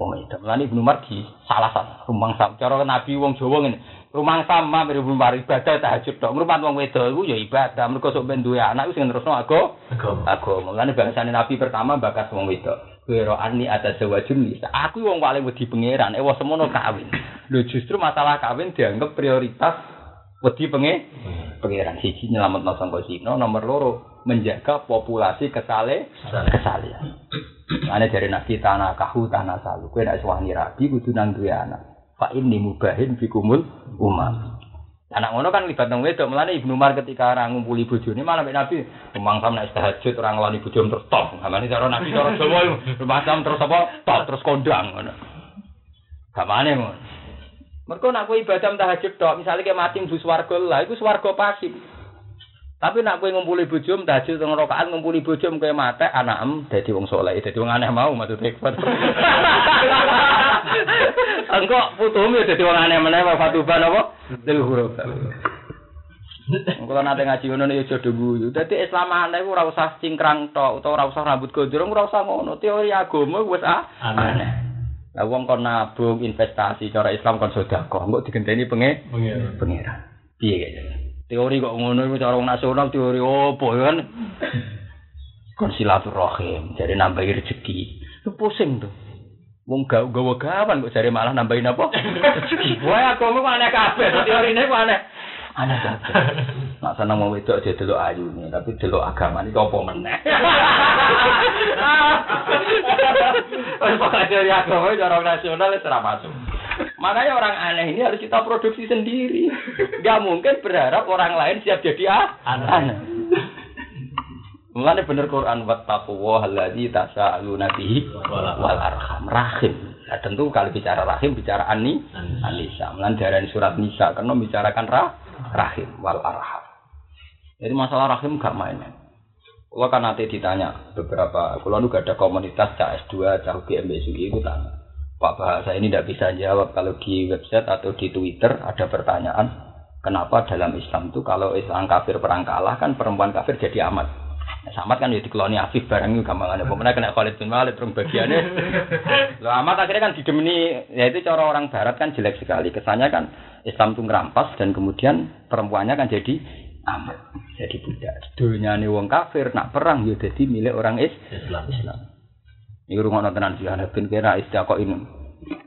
wong itu. Mulane Ibnu Marji salah satu rumang sam cara Nabi wong Jawa ngene. Rumah sama mirip rumah ibadah tahajud tok ngrumat wong wedok iku ya ibadah. Mergo sok ben duwe anak sing nerusno aku agama mulane bangsane nabi pertama bakas wong wedok. Kira ani ada sewajun aku wong paling wedi pangeran. Ewa semono kawin. Lho justru masalah kawin dianggap prioritas wedi penge pangeran. Siji nyelametno sangka sino. Nomor loro menjaga populasi kesale kesalian Ane dari nabi tanah kahu tanah salu, kue nak suami rabi kudu nang anak. Fa ini mubahin fikumul umam. Anak ngono kan libat nang wedok, melane Ibnu Umar ketika ora ngumpuli bojone malah mek Nabi rumang sam nek tahajud ora ngelani bojone terus top. Ngamane cara Nabi cara Jawa rumah sam terus apa? Top terus kondang ngono. Gamane ngono. Mergo nak kowe ibadah tahajud tok, misale ke mati mlebu swarga lah iku swarga pasif. Tapi nak kowe ngumpuli bojo tahajud teng rakaat ngumpuli bojo kowe mate anakem dadi wong saleh, dadi wong aneh mau maksud hikmat. Engko ya dadi wong aneh meneh fatuban apa? Dil huruf. Engko nate ngaji ngono ya aja guyu. Dadi Islam aneh ora usah cingkrang tok utawa ora usah rambut gondrong ora usah ngono. Teori agama wis ah aneh. Lah wong kon nabung investasi cara Islam kon sedekah, engko digenteni penge pengira. Piye kaya? Teori kok ngono iku cara nasional teori opo ya kan? Kon silaturahim, jadi nambahi rezeki. Itu pusing tuh. Wong gak gawa gawan kok jare malah nambahin apa? Wah, aku mau aneh kabeh, teorine kok aneh. Aneh kabeh. Nak seneng mau wedok aja delok ayune, tapi delok agama iki apa meneh. Wes pokoke teori agama cara nasional wis ora masuk. Makanya orang aneh ini harus kita produksi sendiri. Gak mungkin berharap orang lain siap jadi ah, aneh. Mulane bener Quran wattaqu wa allazi tasaaluna bihi wal arham rahim. Nah, tentu kalau bicara rahim bicara ani anisa. Darani surat Nisa karena bicarakan rah, rahim wal arham. Jadi masalah rahim gak main. Kalau kan nanti ditanya beberapa, kalau lu ada komunitas CS2, cah GMBSUI itu tanya. Pak Bahasa ini tidak bisa jawab kalau di website atau di Twitter ada pertanyaan kenapa dalam Islam itu kalau Islam kafir perang kalah kan perempuan kafir jadi amat Samad kan ya dikeloni Afif barang itu gampang ada. Pemenang kena Khalid bin Walid rong bagiannya. Loh amat akhirnya kan didemeni ya itu cara orang barat kan jelek sekali. Kesannya kan Islam itu ngerampas dan kemudian perempuannya kan jadi amat, jadi budak. Dunia wong kafir nak perang ya jadi milik orang is Islam. Islam. Iku rungokno tenan sih ana ben kira istiqo ini.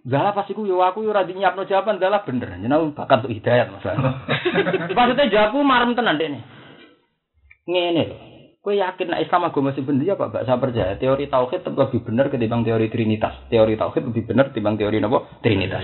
Dalah pas iku yo aku yo ora nyiapno jawaban dalah bener. Jeneng bakat untuk hidayat masalah. Maksudnya jawabku marem tenan dekne. Ngene lho. Kowe yakin nek Islam agama sing bener ya Pak? Gak saya percaya. Teori tauhid tetap lebih benar ketimbang teori trinitas. Teori tauhid lebih benar ketimbang teori napa? Trinitas.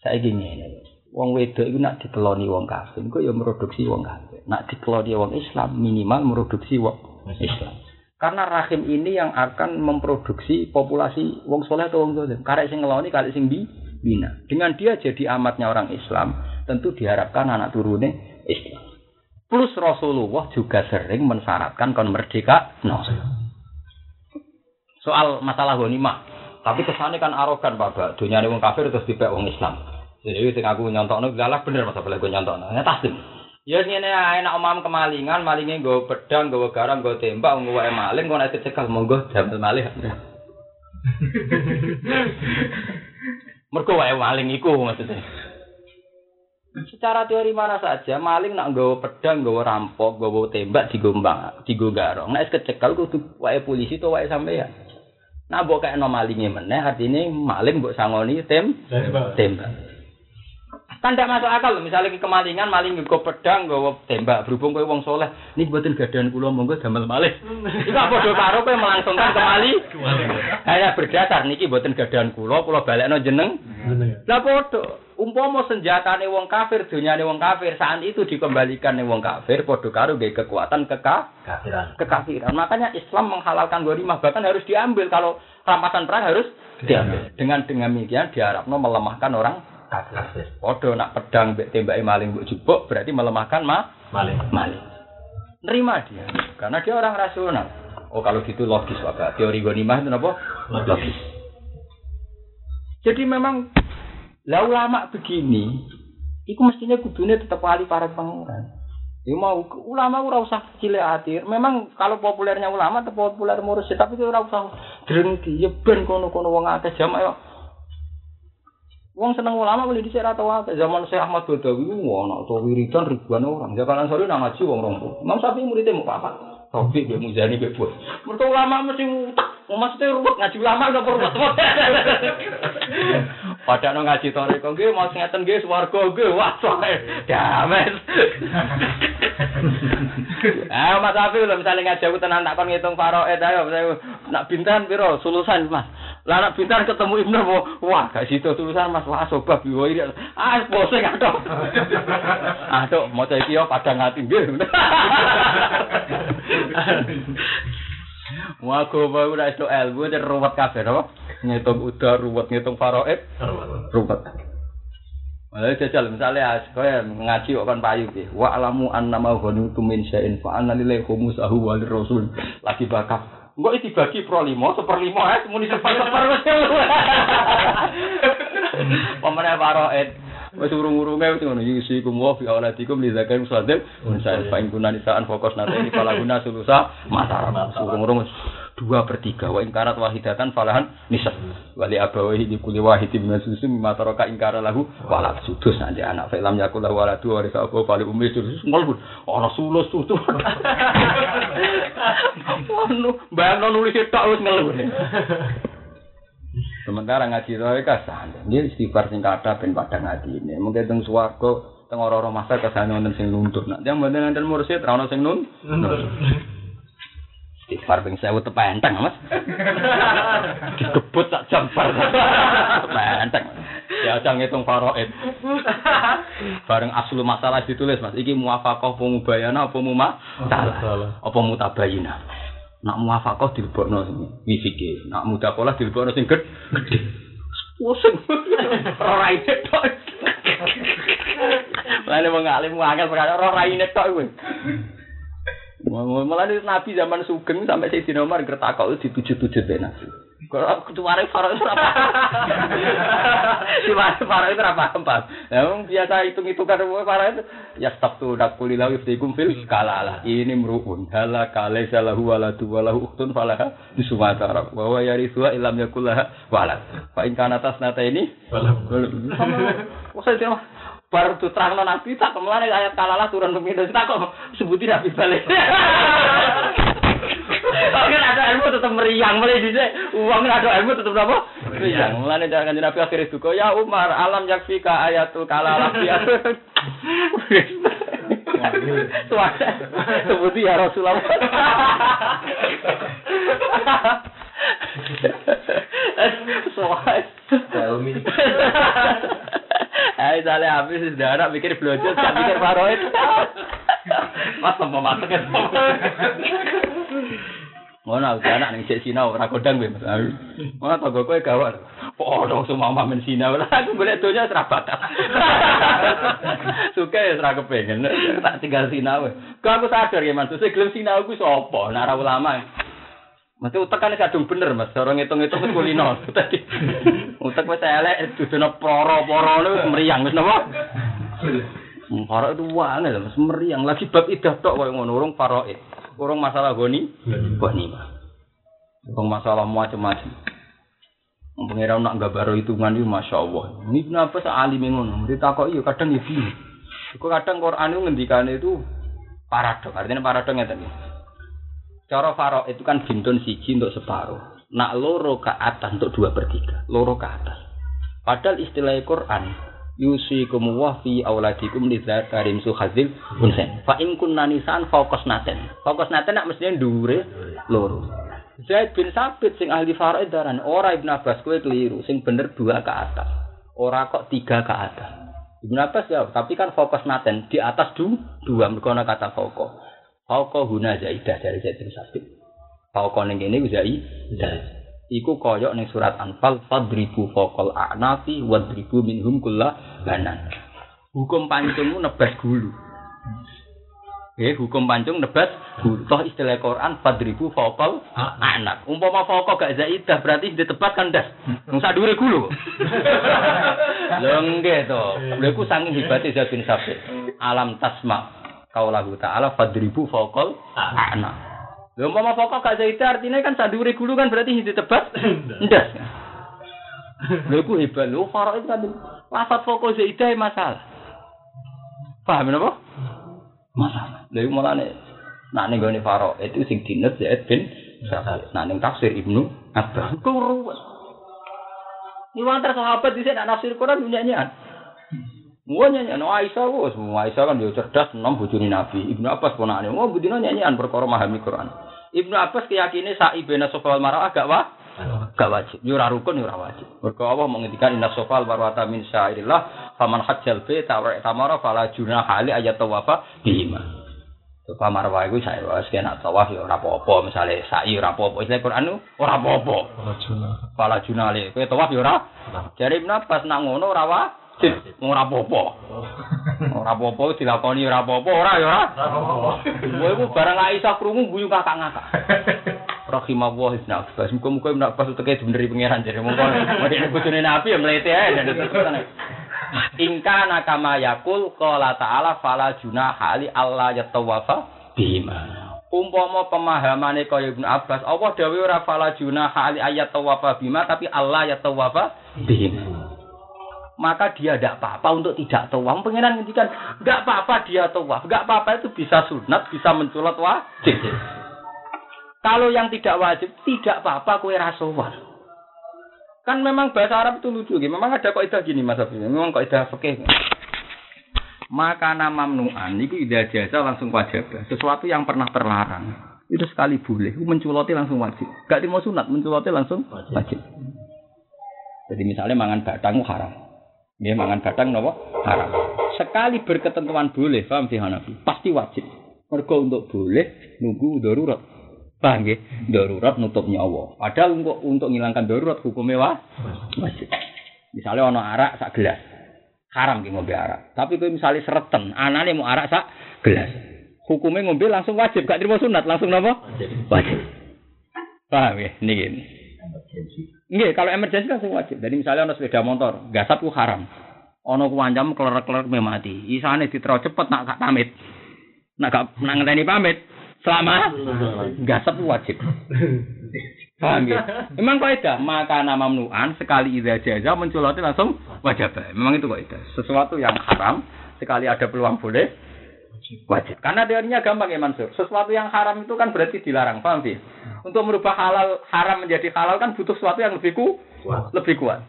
Saya ngene. lho. Wong wedok iku nak dikeloni wong kafir, kok ya produksi wong kafir. Nak dikeloni wong Islam minimal produksi wong Islam. Karena rahim ini yang akan memproduksi populasi wong soleh atau wong soleh. Karek sing ngeloni, karek sing bi, bina. Dengan dia jadi amatnya orang Islam, tentu diharapkan anak turune Islam. Plus Rasulullah juga sering mensyaratkan kon merdeka. No. Soal masalah ghanimah. Tapi kesannya kan arogan Pak. Dunia wong kafir terus dibek wong Islam. Jadi sing aku nyontokno lalah bener masa boleh gue nyontokno. Ya tasdim. Ya ngene ae nek omam kemalingan, malinge nggawa pedang, nggawa garam, nggawa tembak, nggawa wae maling kok nek dicekal monggo jamel malih. Mergo wae maling iku maksudnya. Secara teori mana saja, maling nak nggawa pedang, nggawa rampok, nggawa tembak digombang, digo garong. Nek kecekal kudu wae polisi to wae sampeyan. Nah, mbok kayak no malingnya meneh, artinya maling mbok sangoni tem tembak. Kan tidak masuk akal loh. Misalnya ke kemalingan, maling nggo pedang, nggo tembak. Berhubung kowe wong soleh, ini buatin gadan kula monggo damel malih. Iku apa do karo kowe melangsungkan kemali? Hanya berdasar niki buatin gadan kula, kula balekno jeneng. Lah padha. Umpama senjatane wong kafir, dunyane wong kafir, saat itu dikembalikan ning wong kafir, padha karo nggih kekuatan keka Kafiran. kekafiran. Makanya Islam menghalalkan ghanimah bahkan harus diambil kalau rampasan perang harus diambil. Dengan dengan demikian diharapno melemahkan orang Kafir. Nak pedang mbek tembake maling mbok jubuk berarti melemahkan ma Maling. maling. Nerima dia karena dia orang rasional. Oh kalau gitu logis Pak. Teori ghanimah itu apa? Logis. Jadi memang lah ulama begini, itu mestinya kudune tetap wali para pangeran. Ya mau ulama ora usah cilik hati. Memang kalau populernya ulama tetap populer mursyid, tapi itu ora usah drengki. Ya ben kono-kono wong akeh jamak yo. Wong seneng ulama boleh dhisik ra tau akeh. Zaman Syekh Ahmad Badawi ana to wiridan ribuan orang. Jakalan sore nang ngaji wong 20. Imam Syafi'i muridnya mau apa? Taufik be Muzani be Bos. Mergo ulama mesti utak. Maksudnya ruwet ngaji ulama kok ruwet. Padahal nang ngaji toreko nggih mau ngeten nggih swarga nggih. Wah, soe. Damen. Ah, Mas Syafi'i lho misale ngaji aku tenan tak kon ngitung faraid ayo saya nak bintan piro sulusan Mas. Lah bintan ketemu Ibnu mau wah gak situ tulisan Mas wah sobab yo iki. Ah pusing aduh. Aduh maca iki yo padang ati nggih. Wah kok bae ora iso ilmu dan ruwet kabeh apa? Ngitung udah ruwet ngitung faraid ruwet. Malah jajal misalnya kaya ngaji kok kan payu ki. Wa alamu annama ghanitu min syai'in fa anna lillahi khumusahu wa lirrasul. Lagi bakap. Engko iki dibagi pro 5, seperlima ae muni seper-seper wis. Pemene faraid. Wis urung-urunge wis ngono yusi kum wa fi auladikum li zakat musaddiq unsa fa in kunna nisaan fokus nanti ini kala guna sulusa mata urung-urung dua per tiga. Wa ingkarat wahidatan falahan nisab. Wali abawahi di kuli wahidi min susu mimma taraka ingkara lahu sudus nanti anak. Film yakul lahu wala dua warisa apa fali umi sudus. Ngolbun ana sulus anu bayang nulis tok wis ngeluh Sementara ngaji roe kasan, dia istighfar sing kata ben padang hati ini. Mungkin teng swarga, teng ora-ora masa kesane wonten sing nuntut. Nak yang mboten enten mursyid ra ono sing nun. Istighfar ping 1000 tepenteng, Mas. Dikebut tak jempar. Tepenteng. Ya aja ngitung faraid. Bareng aslu masalah ditulis, Mas. Iki muwafaqah apa mubayana apa muma? Salah. Apa mutabayina. Nak muwafaqah dilebokno sing wisike. Nak mudakolah dilebokno sing ged- gedhe. Pusing. Ora raine tok. Lane wong alim angel perkara ora raine tok kuwi. Malah Nabi zaman Sugeng sampai Sayyidina Umar gertakok itu dituju-tuju be Nabi. Kalau ketuare faro itu apa? Ketuare faro itu apa paham? Ya wong biasa hitung-hitungan faro itu ya stop tuh dak kulilah iftikum fil kalala. Ini meruun hala kale salahu waladu walahu uktun falaha di Sumatera. Bahwa yari suwa ilam yakulah walad. Fa in kana tasnata ini Wah saya tidak baru terang nabi tak ke mana ayat kalalah turun minus tak kok sebutin nabi balik. Kalau kan ada ilmu tetap meriang, mulai di uang ada ilmu tetap apa? Meriang. Mulai jangan kanjeng Nabi akhirnya duka ya Umar alam yakfika ayatul kalalah ya. Suara sebuti ya Rasulullah. Hai misalnya habis sudah anak mikir blojol, gak mikir paroid. Mas masak kan? Ngono aku anak ning sik sinau ora kodang kowe Mas. Ngono tanggo kowe gawar. Podho semua mamen sinau. Lah aku golek donya ora bakat. Suka ya ora kepengen tak tinggal sinau. Kok aku sadar ya Mas, sing gelem sinau ku sapa? Nek ora ulama. Mesti utek kan kadung bener Mas, ora ngitung-ngitung wis kulino. Tadi utek wis elek dudono poro-poro wis meriang wis napa? Farok itu wangi Mas, meriang lagi bab idah tok koyo ngono urung faroid. Urung masalah goni, goni mah. Urung masalah macam-macam. Pengira nak gambar hitungan itu masya Allah. Ini kenapa se alim ngono? Mereka kok iya kadang ya bingung. Kok kadang Quran itu ngendikan itu paradok. Artinya paradok ngeten iki. Cara faro itu kan bintun siji untuk separuh. Nak loro ke atas untuk dua per tiga. Loro ke atas. Padahal istilah Quran yusikum wa fi auladikum lidzakarim suhadzil unsen. Fa in fokus naten. Fokus naten nak mesti dhuwure loro. Zaid bin Sabit sing ahli faraid daran ora Ibnu Abbas kowe keliru sing bener dua ke atas. Ora kok tiga ke atas. Ibnu Abbas ya, tapi kan fokus naten di atas du, dua mergo ana kata fokus. Fokus huna zaidah dari Zaid bin Sabit. Fokus ning kene zaidah. Iku koyok ning surat Anfal fadribu fokol a'nafi wadribu minhum kulla banan. Hukum pancungmu nebas gulu. Eh, hukum pancung nebas gulu. Toh istilah Quran fadribu fokol anak. Umpama fokol gak zaidah berarti ditebas kan das. Wong sadure gulu. Lho nggih to. Lha iku saking hebate Zaid bin Sabit. Alam tasma kaulahu ta'ala fadribu fokol anak. Lha umpama pokok gak zaidah artinya kan sadure gulu kan berarti ditebas ndas. Lha iku hebat lho faro itu kan lafat pokok zaidah masalah. Paham napa? Masalah. Lha iku mulane nak ning gone faro itu sing dinet Zaid bin Sabit. Nak ning tafsir Ibnu Abbas. Kuruwet. Ini antar sahabat di sini nafsir Quran nyanyian. Wah nyanyian Aisyah wos, Aisyah kan dia cerdas, enam bujuni Nabi. Ibnu Abbas ponakane, wah budina nyanyian perkara memahami Quran. Ibnu Abbas keyakinane sak ibena sofal marah agak wah, gak wajib. Yo ora rukun yo ora wajib. Mergo Allah menghentikan inna sofal marwata min syairillah, faman hajjal baita wa tamara fala junaha ali ayat tawafa bihima. Sofa marwah iku saya wis kena tawaf yo ora apa-apa, misale sa'i ora apa-apa. Istilah Quran nu ora apa-apa. Fala junale, kowe tawaf yo ora. Jare Ibnu Abbas nak ngono ora wajib, ora apa-apa. Ora apa-apa dilakoni ora apa-apa, ora ya ora. Kowe iku barang Aisyah krungu guyu kakak ngakak. Rahimahullah Ibnu Abbas. Muga-muga Ibnu Abbas uteke dibeneri pangeran jare mongko. Mendene bojone Nabi ya mlete ae dan terus Ingka nakama yakul qala ta'ala fala junaha ali Allah yatawafa bima. Umpama pemahamane kaya Ibnu Abbas, Allah dawuh ora fala junaha ali ayat tawafa bima tapi Allah yatawafa bima. Maka dia tidak apa-apa untuk tidak tawaf. Pengiran ngendikan, tidak apa-apa dia tawaf. Tidak apa-apa itu bisa sunat, bisa menculat wajib. Kalau yang tidak wajib, tidak apa-apa kue rasuah. Kan memang bahasa Arab itu lucu, gitu. memang ada kaidah gini Mas Abi, memang kaidah fikih. Maka nama mamnuan itu tidak jasa langsung wajib. Sesuatu yang pernah terlarang itu sekali boleh, menculoti langsung wajib. Gak mau sunat, menculoti langsung wajib. Jadi misalnya mangan batang haram. Ya mangan batang nopo haram. Sekali berketentuan boleh, paham sih Hanafi? Pasti wajib. Mergo untuk boleh nunggu darurat. Paham nggih? Darurat nutup nyawa. Padahal untuk untuk menghilangkan darurat hukumnya wah, wajib. Misalnya ono arak sak gelas. Haram ki ngombe arak. Tapi kowe misalnya sereten, anane mau arak sak gelas. Hukumnya ngombe langsung wajib, gak terima sunat, langsung napa? Wajib. Wajib. Paham ya? Niki. Nggih, kalau emergensi langsung wajib. Jadi misalnya ono sepeda motor, gasap ku haram. Ono ku wancam keler-keler me mati. Isane ditero cepet nak gak pamit. Nak gak ngenteni pamit, selama gasap ku wajib. Paham ya? Memang kaidah, maka nama mamnuan sekali idza jaza menculoti langsung wajib. Memang itu kaidah. Sesuatu yang haram sekali ada peluang boleh wajib. Karena teorinya gampang ya Mansur. Sesuatu yang haram itu kan berarti dilarang, paham sih? Untuk merubah halal haram menjadi halal kan butuh sesuatu yang lebih ku, lebih kuat.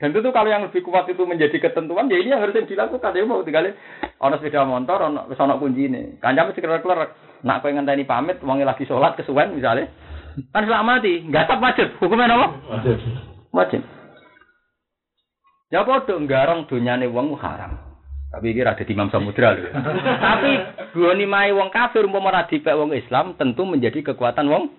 Dan tentu kalau yang lebih kuat itu menjadi ketentuan, ya ini yang harus dilakukan. Ya mau tinggal ono sepeda motor, ono wis ono kunci ini. Kancam mesti keler-keler. Nak kowe ngenteni pamit, wonge lagi sholat kesuwen misalnya. Kan selama mati, nggak tetap wajib. Hukumnya apa? Wajib. Wajib. Ya padha nggarong donyane wong haram. Tapi iki ada di Imam Samudra lho. Tapi goni mai wong kafir umpama ora dipek wong Islam tentu menjadi kekuatan wong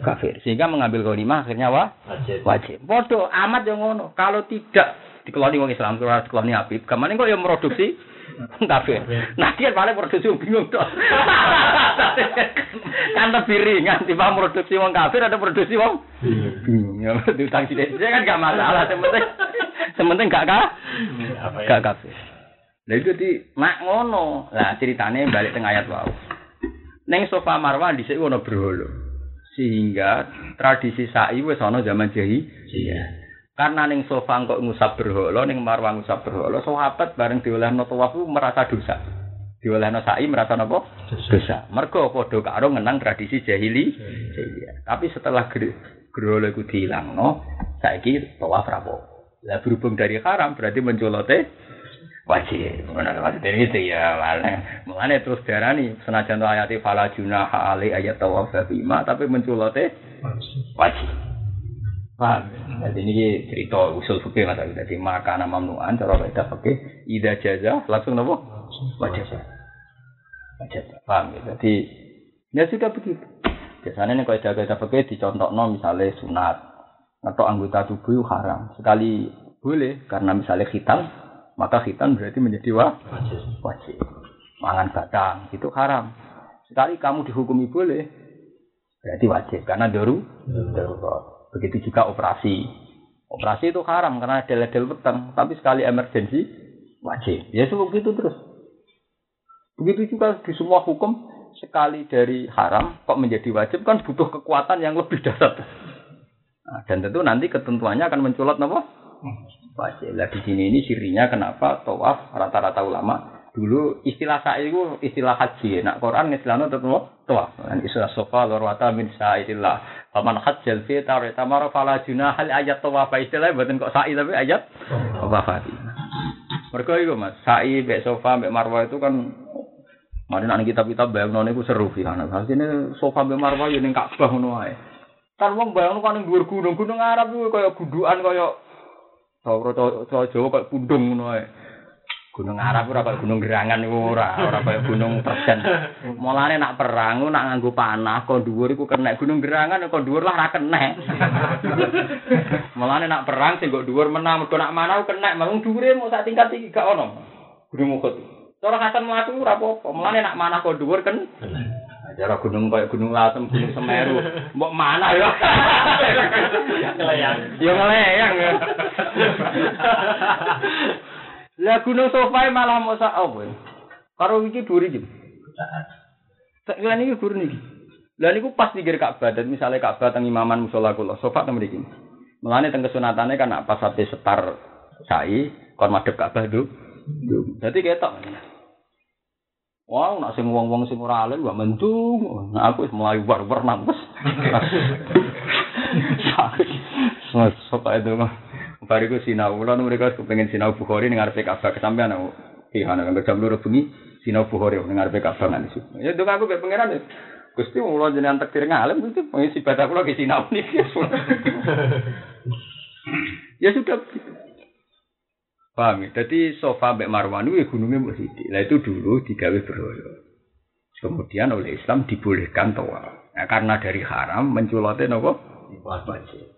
kafir. Sehingga mengambil ghanimah akhirnya wa Wajib. wajib. Padha amat yang ngono. Kalau tidak dikeloni wong Islam, kalau dikeloni Habib, ke mana kok yang produksi kafir. Nah dia paling produksi wong bingung tok. kan lebih ringan timbang produksi wong kafir ada produksi wong bingung. Ya diutang sithik kan gak masalah, yang penting gak kah? Apa ya? Gak kafir. Lah itu di mak ngono. Lah ceritane balik teng ayat wau. Neng sofa Marwah dhisik ono berhala. Sehingga tradisi sa'i wis ana zaman jahi. Iya. Karena ning sofa kok ngusap berhala, ning Marwah ngusap berhala, sahabat bareng diolehno tawaf merasa dosa. Diolehno sa'i merasa napa? Dosa. Mergo padha karo ngenang tradisi jahili. Jahiliyah. Tapi setelah berhala iku dihilangno, saiki tawaf rapo. Lah berhubung dari haram berarti menculote wajib. Mana maksudnya itu ya malah. Mulane terus diarani senajan to ayat fala junaha ali ayat tawaf bima tapi menculote wajib. Paham? Jadi ini cerita usul fikih mas Jadi maka nama mamnuan cara beda fikih ida jaza langsung nopo wajib. Wajib. Paham? Jadi ya sudah begitu. Biasanya nih kalau kaidah fikih dicontohno misalnya sunat atau anggota tubuh haram. Sekali boleh karena misalnya hitam maka hitam berarti menjadi wa Wajib. wajib. Mangan batang itu haram. Sekali kamu dihukumi boleh, berarti wajib karena daru darurat. Begitu juga operasi. Operasi itu haram karena ada ledel petang, tapi sekali emergensi wajib. Ya itu begitu terus. Begitu juga di semua hukum sekali dari haram kok menjadi wajib kan butuh kekuatan yang lebih dasar. Nah, dan tentu nanti ketentuannya akan menculot apa? Wajib. Lah di sini ini sirinya kenapa tawaf rata-rata ulama dulu istilah sa'i itu istilah haji. Nak Quran istilahnya tetap tawaf. Dan istilah sofa lorwata min sa'idillah. Faman hajjal fi tarita mara fala junahal ayat tawaf. Istilahnya buatan kok sa'i tapi ayat tawaf. Mereka itu mas, sa'i, bek sofa, bek marwah itu kan Mari nanti kita kita bayang nona itu seru sih anak. Hasilnya sofa bek marwah ini Ka'bah ngono. Kan wong bayang kan ning dhuwur gunung, gunung Arab itu kayak gudukan kayak Cara cara Jawa kayak pundung ngono ae. Gunung Arab ora kayak gunung gerangan iku ora, ora kayak gunung Terjen. Mulane nak perang nak nganggo panah kon dhuwur iku kena gunung gerangan kon dhuwur lah ora kena. Mulane nak perang sing kok dhuwur menang mergo nak manah kena, mung dhuwure mau sak tingkat iki gak ono. Gunung Uhud. Cara kasan mlaku ora apa-apa. Mulane nak manah kon dhuwur kan Cara gunung kayak gunung Lasem, gunung Semeru, mbok mana ya? Ya ngeleyang ya. Lah gunung Sofai malah mau sak apa? ya? Karo iki duri iki. Tak kira niki gur niki. Lah niku pas pinggir Ka'bah dan misalnya Ka'bah teng imaman musala kula, sofa teng mriki. Mulane teng kesunatane kan apa sampai setar sai kon madhep Ka'bah du. Dadi ketok. Wah, nak sing wong-wong sing ora alim gak mendung. Nah, aku wis mulai war-war nang wis. Sok ae dong. Bariku sinau, kula nu mereka kepengen sinau Bukhari ning ngarepe Ka'bah kesampean aku. Ihana kan jam loro bengi sinau Bukhari ning ngarepe Ka'bah nang situ. Ya dong aku mek pangeran ya. Gusti mulo jenengan takdir ngalim itu pengisi ibadah kula ke sinau niki. Ya sudah begitu. Paham ya? Jadi sofa Mbak Marwan itu gunungnya Mbak Siti. Nah itu dulu digawe berhala. Kemudian oleh Islam dibolehkan tawaf. Nah, karena dari haram menculotnya nopo wajib.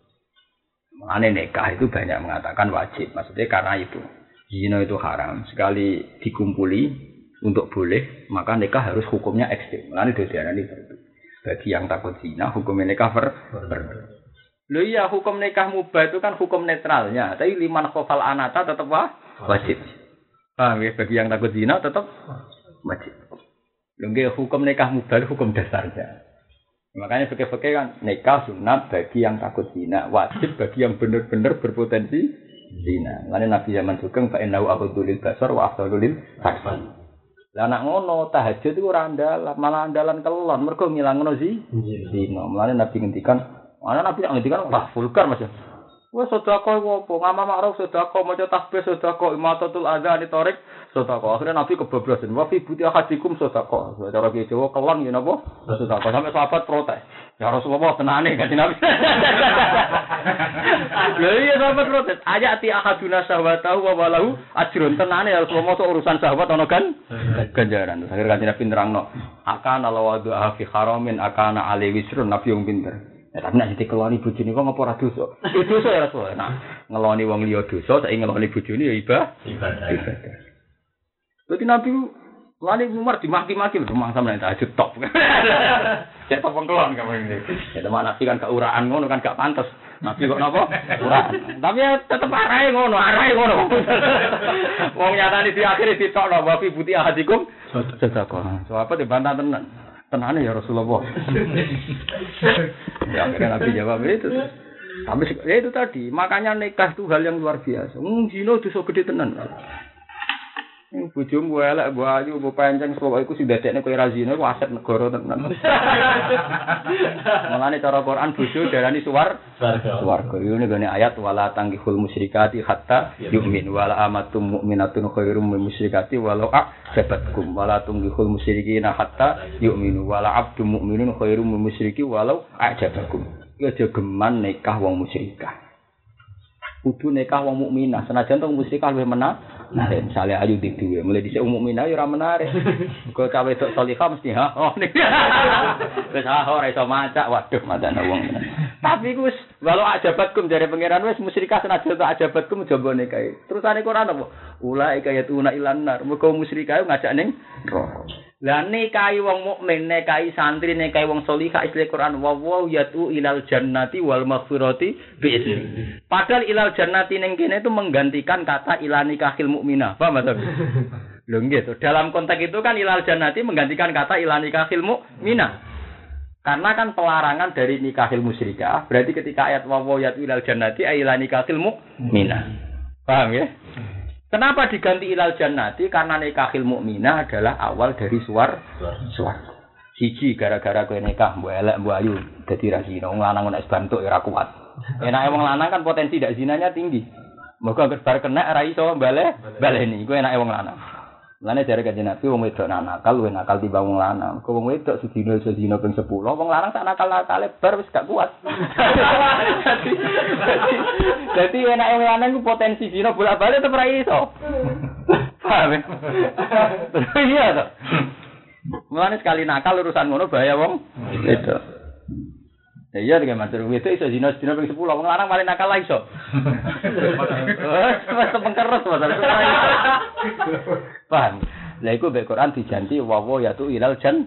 Mengenai nikah itu banyak mengatakan wajib. Maksudnya karena itu. Zina itu haram. Sekali dikumpuli untuk boleh, maka nikah harus hukumnya ekstrim. Mengenai diarani fardu. Bagi yang takut zina, hukumnya nikah ver. ver- Lho iya hukum nikah mubah itu kan hukum netralnya, tapi liman khofal anata tetap wah, wajib. Paham ya? Bagi yang takut zina tetap wajib. Nggih hukum nikah mubah hukum dasarnya. Makanya fikih-fikih kan nikah sunat bagi yang takut zina, wajib bagi yang benar-benar berpotensi zina. Lalu Nabi zaman Sugeng fa innahu afdalul basar wa afdalul saksi. Lah anak ngono tahajud itu ora andalan, malah andalan kelon mergo ngilangno zi zina. Mulane Nabi ngendikan Ana nabi ngendikan wah vulgar Mas. Wah sedekah iku apa? Ngama makruf sedekah, maca tasbih sedekah, imatatul adza ni tarik sedekah. Akhirnya nabi kebablasan. Wa fi buti ahadikum sedekah. Cara ki Jawa kelon ya napa? Sedekah. Sampai sahabat protes. Ya Rasulullah tenane kan nabi. Lha iya sahabat protes. Ayat ti ahaduna sahwatahu wa walahu ajrun tenane ya Rasulullah so urusan sahabat ono kan ganjaran. Akhirnya kan nabi nerangno. Akan ala wadu fi haramin akan ali wisrun nabi yang pinter. Ya, tapi nek dikeloni bojone kok ngopo ora dosa? Itu dosa ya Rasul. Nah, ngeloni wong liya dosa, saiki ngeloni bojone ya ibadah. Ibadah. Ibadah. Berarti Nabi Lani Umar dimaki-maki lho mang sampeyan tahajud top. Cek top kelon kamu ini. Ya teman Nabi kan gak uraan ngono kan gak pantes. Nabi kok napa? Uraan. Tapi ya tetep arahe ngono, arahe ngono. Wong nyatane di akhir ditokno wa fi buti ahadikum sedekah. So apa dibantah tenan. Tenane ya Rasulullah. ya akhirnya Nabi jawab itu. Tapi ya itu tadi, makanya nikah itu hal yang luar biasa. Hmm, zina dosa gede tenan. Bojomu elek, mbok ayu, mbok panceng pokoke iku sing dadekne kowe ra zina iku aset negara tenan. Mulane cara Quran bojo darani suwar Swarga. Ini gane ayat wala tanggihul musyrikati hatta yu'min wala amatum mu'minatun khairum min musyrikati walau a'jabatkum wala tunggihul musyrikina hatta yu'minu wala abdu mu'minun khairum min musyriki walau a'jabakum. Ya aja geman nikah wong musyrikah. Kudu nikah wong mukminah. Senajan wong musyrikah luwih menak. Nah, misalnya ayu di duwe, mulai dhisik wong mukminah ya ora menarik. Kok cawe tok salihah mesti ha. Oh nih. Wis ha ora iso macak. Waduh, madane wong. Tapi ku wis walau ajabatkum dari pangeran wis musyrikah senajan tok coba nikah. Terusane Quran apa? Ulai kaya tuna ilan nar. Muga musyrikah ngajak neraka. Lah nikahi wong mukmin, nikahi santri, nikahi wong salihah istilah Quran wa wa yatu ilal jannati wal maghfirati bi. Padahal ilal jannati ning kene itu menggantikan kata ilal nikahil mukminah. Paham ta? Lho to. Dalam konteks itu kan ilal jannati menggantikan kata ilal nikahil mukminah. Karena kan pelarangan dari nikahil musyrikah, berarti ketika ayat wa wa yatu ilal jannati ay ilal nikahil mukminah. Paham ya? Kenapa diganti ilal jannati? Karena nikahil mukminah adalah awal dari suar suar. Siji gara-gara kowe nikah mbok elek mbok ayu dadi ra zina. Wong lanang nek bantuk ya ora kuat. Enake wong lanang kan potensi dak zinanya tinggi. Moga bar kena ora iso bale baleni. Iku enake wong lanang. Lane jare kanjeng Nabi wong wedok nak nakal luwih nakal timbang wong lanang. Kok wong wedok sedina iso zina ping 10, wong lanang sak nakal-nakale bar wis gak kuat. Dadi dadi enake wong lanang ku potensi zina bolak-balik tetep ora iso. Paham ya? Iya to. Mulane sekali nakal urusan ngono bahaya wong wedok. Ya iya dengan matur wedok iso zina sedina ping 10, wong lanang paling nakal lah iso. Wes tepengkeres masalah itu. Paham? Lah iku mek Quran dijanji wa wa ya tu ilal jan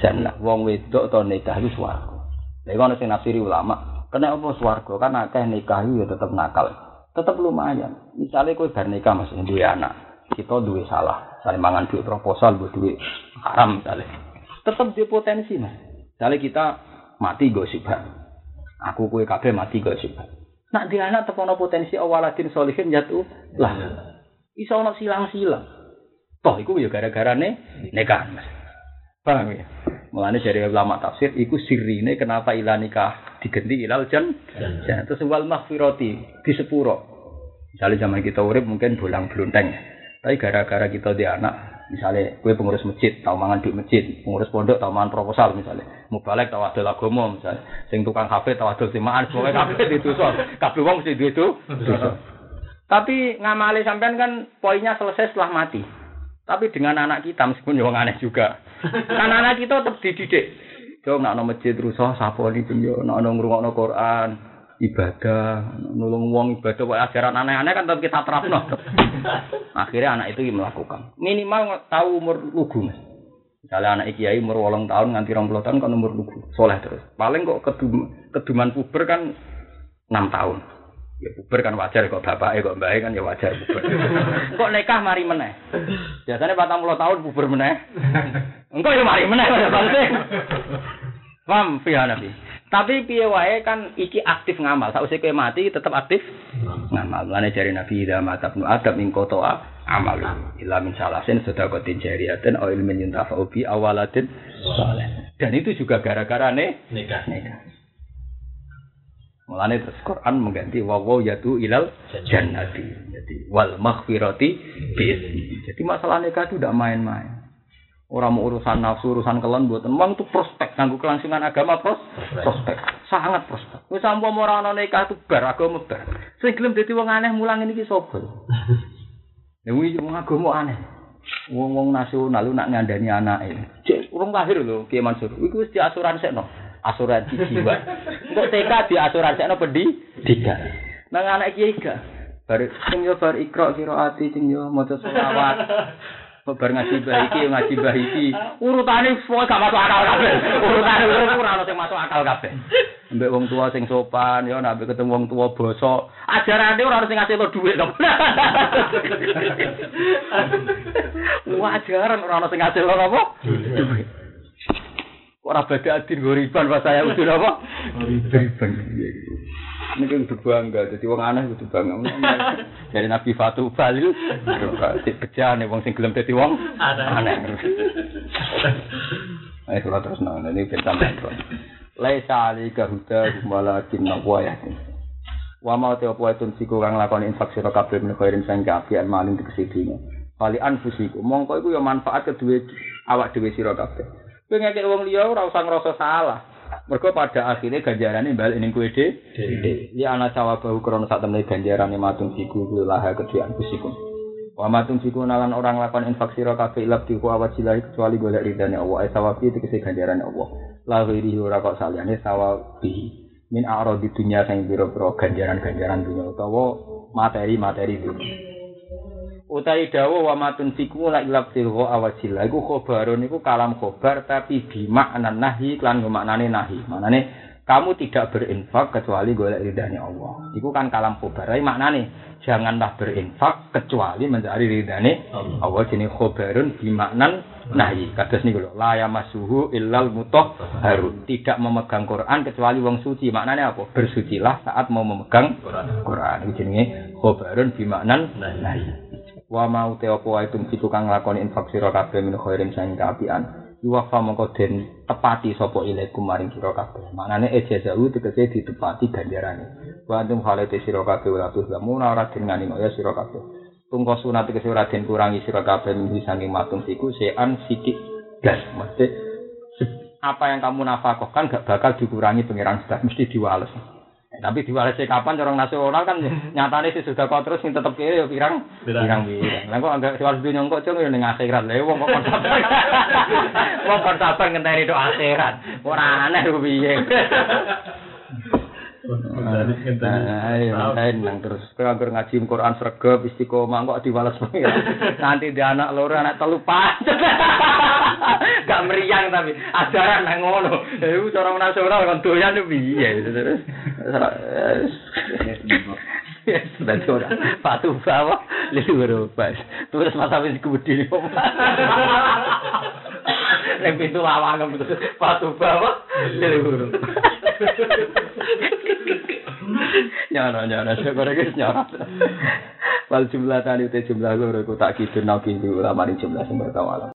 jannah. Wong wedok to nikah iku swarga. Lah iku ana sing nafsiri ulama. Kena apa swarga? Kan akeh nikah iku ya tetep nakal. Tetep lumayan. Misalnya kowe bar nikah Mas duwe anak. Kita duwe salah. Saling mangan duit proposal buat duit haram misalnya. Tetep di potensi Mas. Misalnya kita mati gosiphan. Aku kue kabeh mati gosiphan. Nak di anak tepono potensi awaladin solihin jatuh lah. Iso ono silang-silang. Toh iku ya gara-gara ne nikah. Mas. Paham ya? Mulane dari ulama tafsir iku sirine kenapa ilah nikah diganti ilal jan jan terus wal maghfirati di sepuro. Misalnya zaman kita urip mungkin bolang blonteng. Tapi gara-gara kita di anak, misalnya kue pengurus masjid, tahu mangan di masjid, pengurus pondok tahu mangan proposal misalnya, mubalek tahu adol agama misalnya, sing tukang kafe tahu adol simaan, semuanya kafe ditusul, kafe wong mesti duit itu. Tapi ngamali sampean kan poinnya selesai setelah mati. Tapi dengan anak kita meskipun yang aneh juga. Kan anak kita tetap dididik. Coba nak masjid rusuh sapa ni penjo, nak ngrungokno Quran, ibadah, nulung wong ibadah, wae ajaran aneh-aneh kan tetap kita terapno. Akhirnya anak itu melakukan. Minimal tahu umur lugu. Mas. Misalnya anak kiai umur wolong tahun nganti rong puluh tahun kan umur lugu, soleh terus. Paling kok kedum, keduman puber kan enam tahun. Ya puber kan wajar kok bapaknya kok mbaknya kan ya wajar puber. kok nikah mari meneh. Biasanya 40 tahun puber meneh. Engkau ya mari meneh pada penting. Paham piye Nabi? Tapi piye wae kan iki aktif ngamal. Sausé kowe mati tetep aktif ngamal. Mulane jari Nabi idza mata ibnu adam ing kotoa amal. Illa min salasin sedaqatin jariyatin aw ilmin yuntafa'u bi awaladin saleh. Dan itu juga gara-gara nih Nikah. nikah. Mulane terus Quran mengganti wawaw yatu ilal jannati. Jadi wal maghfirati bi Jadi masalah nikah itu tidak main-main. Orang mau urusan nafsu, urusan kelon buat memang itu prospek nganggo kelangsungan agama pros prospek. Sangat prospek. Wis sampun ora ana nikah itu bar agama bar. Sing gelem dadi wong aneh mulang ini ki sapa? Kuwi wong agama aneh. Wong-wong nasional lu nak ngandani anake. Cek urung lahir lho Kiai Mansur. Iku wis diasuransikno. Asuransi jiwa. Engko TK diasuransikno pendidikan. Nang anak kiai gak. Bar sing yo bar ikra kira ati sing yo maca selawat. Bar ngaji bah iki ngaji bah iki. Urutane semua gak masuk akal kabeh. Urutane urut ora ono sing masuk akal kabeh. Mbek wong tua sing sopan yo nek ketemu wong tua bosok. Ajarane ora ono sing ngasih lo dhuwit to. Wajaran ora ono sing ngasih lo apa? Dhuwit. Ora beda adin goriban pas saya udah apa? Goriban. Ini kan bangga, jadi wong aneh kudu bangga. Dari Nabi Fatu Balil, bejane wong sing gelem dadi wong aneh. Ayo kula terus nang ini kita metro. Laisa alika huda walakin naqwa ya. Wa ma te apa itu siku kang lakoni infak sira kabeh menika khairin sang kafian malin tegese dunya. Kali anfusiku, mongko iku ya manfaat kedue awak dhewe sira kabeh. Kowe ngekek wong liya ora usah ngrasa salah. Mergo pada akhirnya ganjarane balik ning kowe dhewe. Ya ana sawabahu krana sak temene ganjarane matung siku kuwi laha kedue anfusikum. Wa matung siku nalan orang lakon infak sira kabeh ilab diku awat silahi kecuali golek ridane Allah. Ai sawabi tegese ganjarane Allah. La ghairihi ora kok saliyane sawabi. Min a'radi dunya sing pira-pira ganjaran-ganjaran dunya utawa materi-materi dunya. Utai dawa wa matun siku la ilab silho awajillah iku khobarun iku kalam khobar tapi bimakna nahi klan maknane nahi. Manane kamu tidak berinfak kecuali golek ridhanya Allah. Iku kan kalam khobar. Tapi maknane janganlah berinfak kecuali mencari ridhane Allah. Jenenge khobarun bimaknan nahi. Kados niku lho, la yamassuhu illal mutahharun. Tidak memegang Quran kecuali wong suci. Maknanya apa? Bersucilah saat mau memegang Quran. Iku jenenge khobarun bimaknan nahi. Wa mau te apa wae tum situ kang nglakoni infak sira kabeh min khairin sang kaapian iwafa mongko den tepati sapa ilaikum maring sira kabeh. Manane ejazau tegese ditepati ganjarane. Wa antum halate sira kabeh ora tuh lamun ora den ngani ya sira kabeh. Tungko sunat tegese ora den kurangi sira kabeh min saking matung siku sean sikik gas. Mesti apa yang kamu nafkahkan gak bakal dikurangi pangeran sudah mesti diwales tapi diwalesi kapan orang nasional kan nyatane sih sudah kau terus tetep kiri ya pirang pirang pirang. Lah kok anggap diwales dunia kok cung ning akhirat. Lah wong kok kon sabar. Wong kon sabar ngenteni tok akhirat. Ora aneh piye. Ayo, nang terus. Kowe anggur ngaji Quran sregep istiqomah kok diwales pengiran. Nanti di anak loro anak telu pancet. Gak meriang tapi ajaran nang ngono. Iku cara nasional kon doyan piye terus. Sudah ora. Patu bawa liru pas. Terus masa wis kebudi. Nek pintu lawang terus patu bawa nyara nyara syukur guys nyara wal jumlah tadi jumlah gue tak gitu nabi ulama jumlah sumber tawalam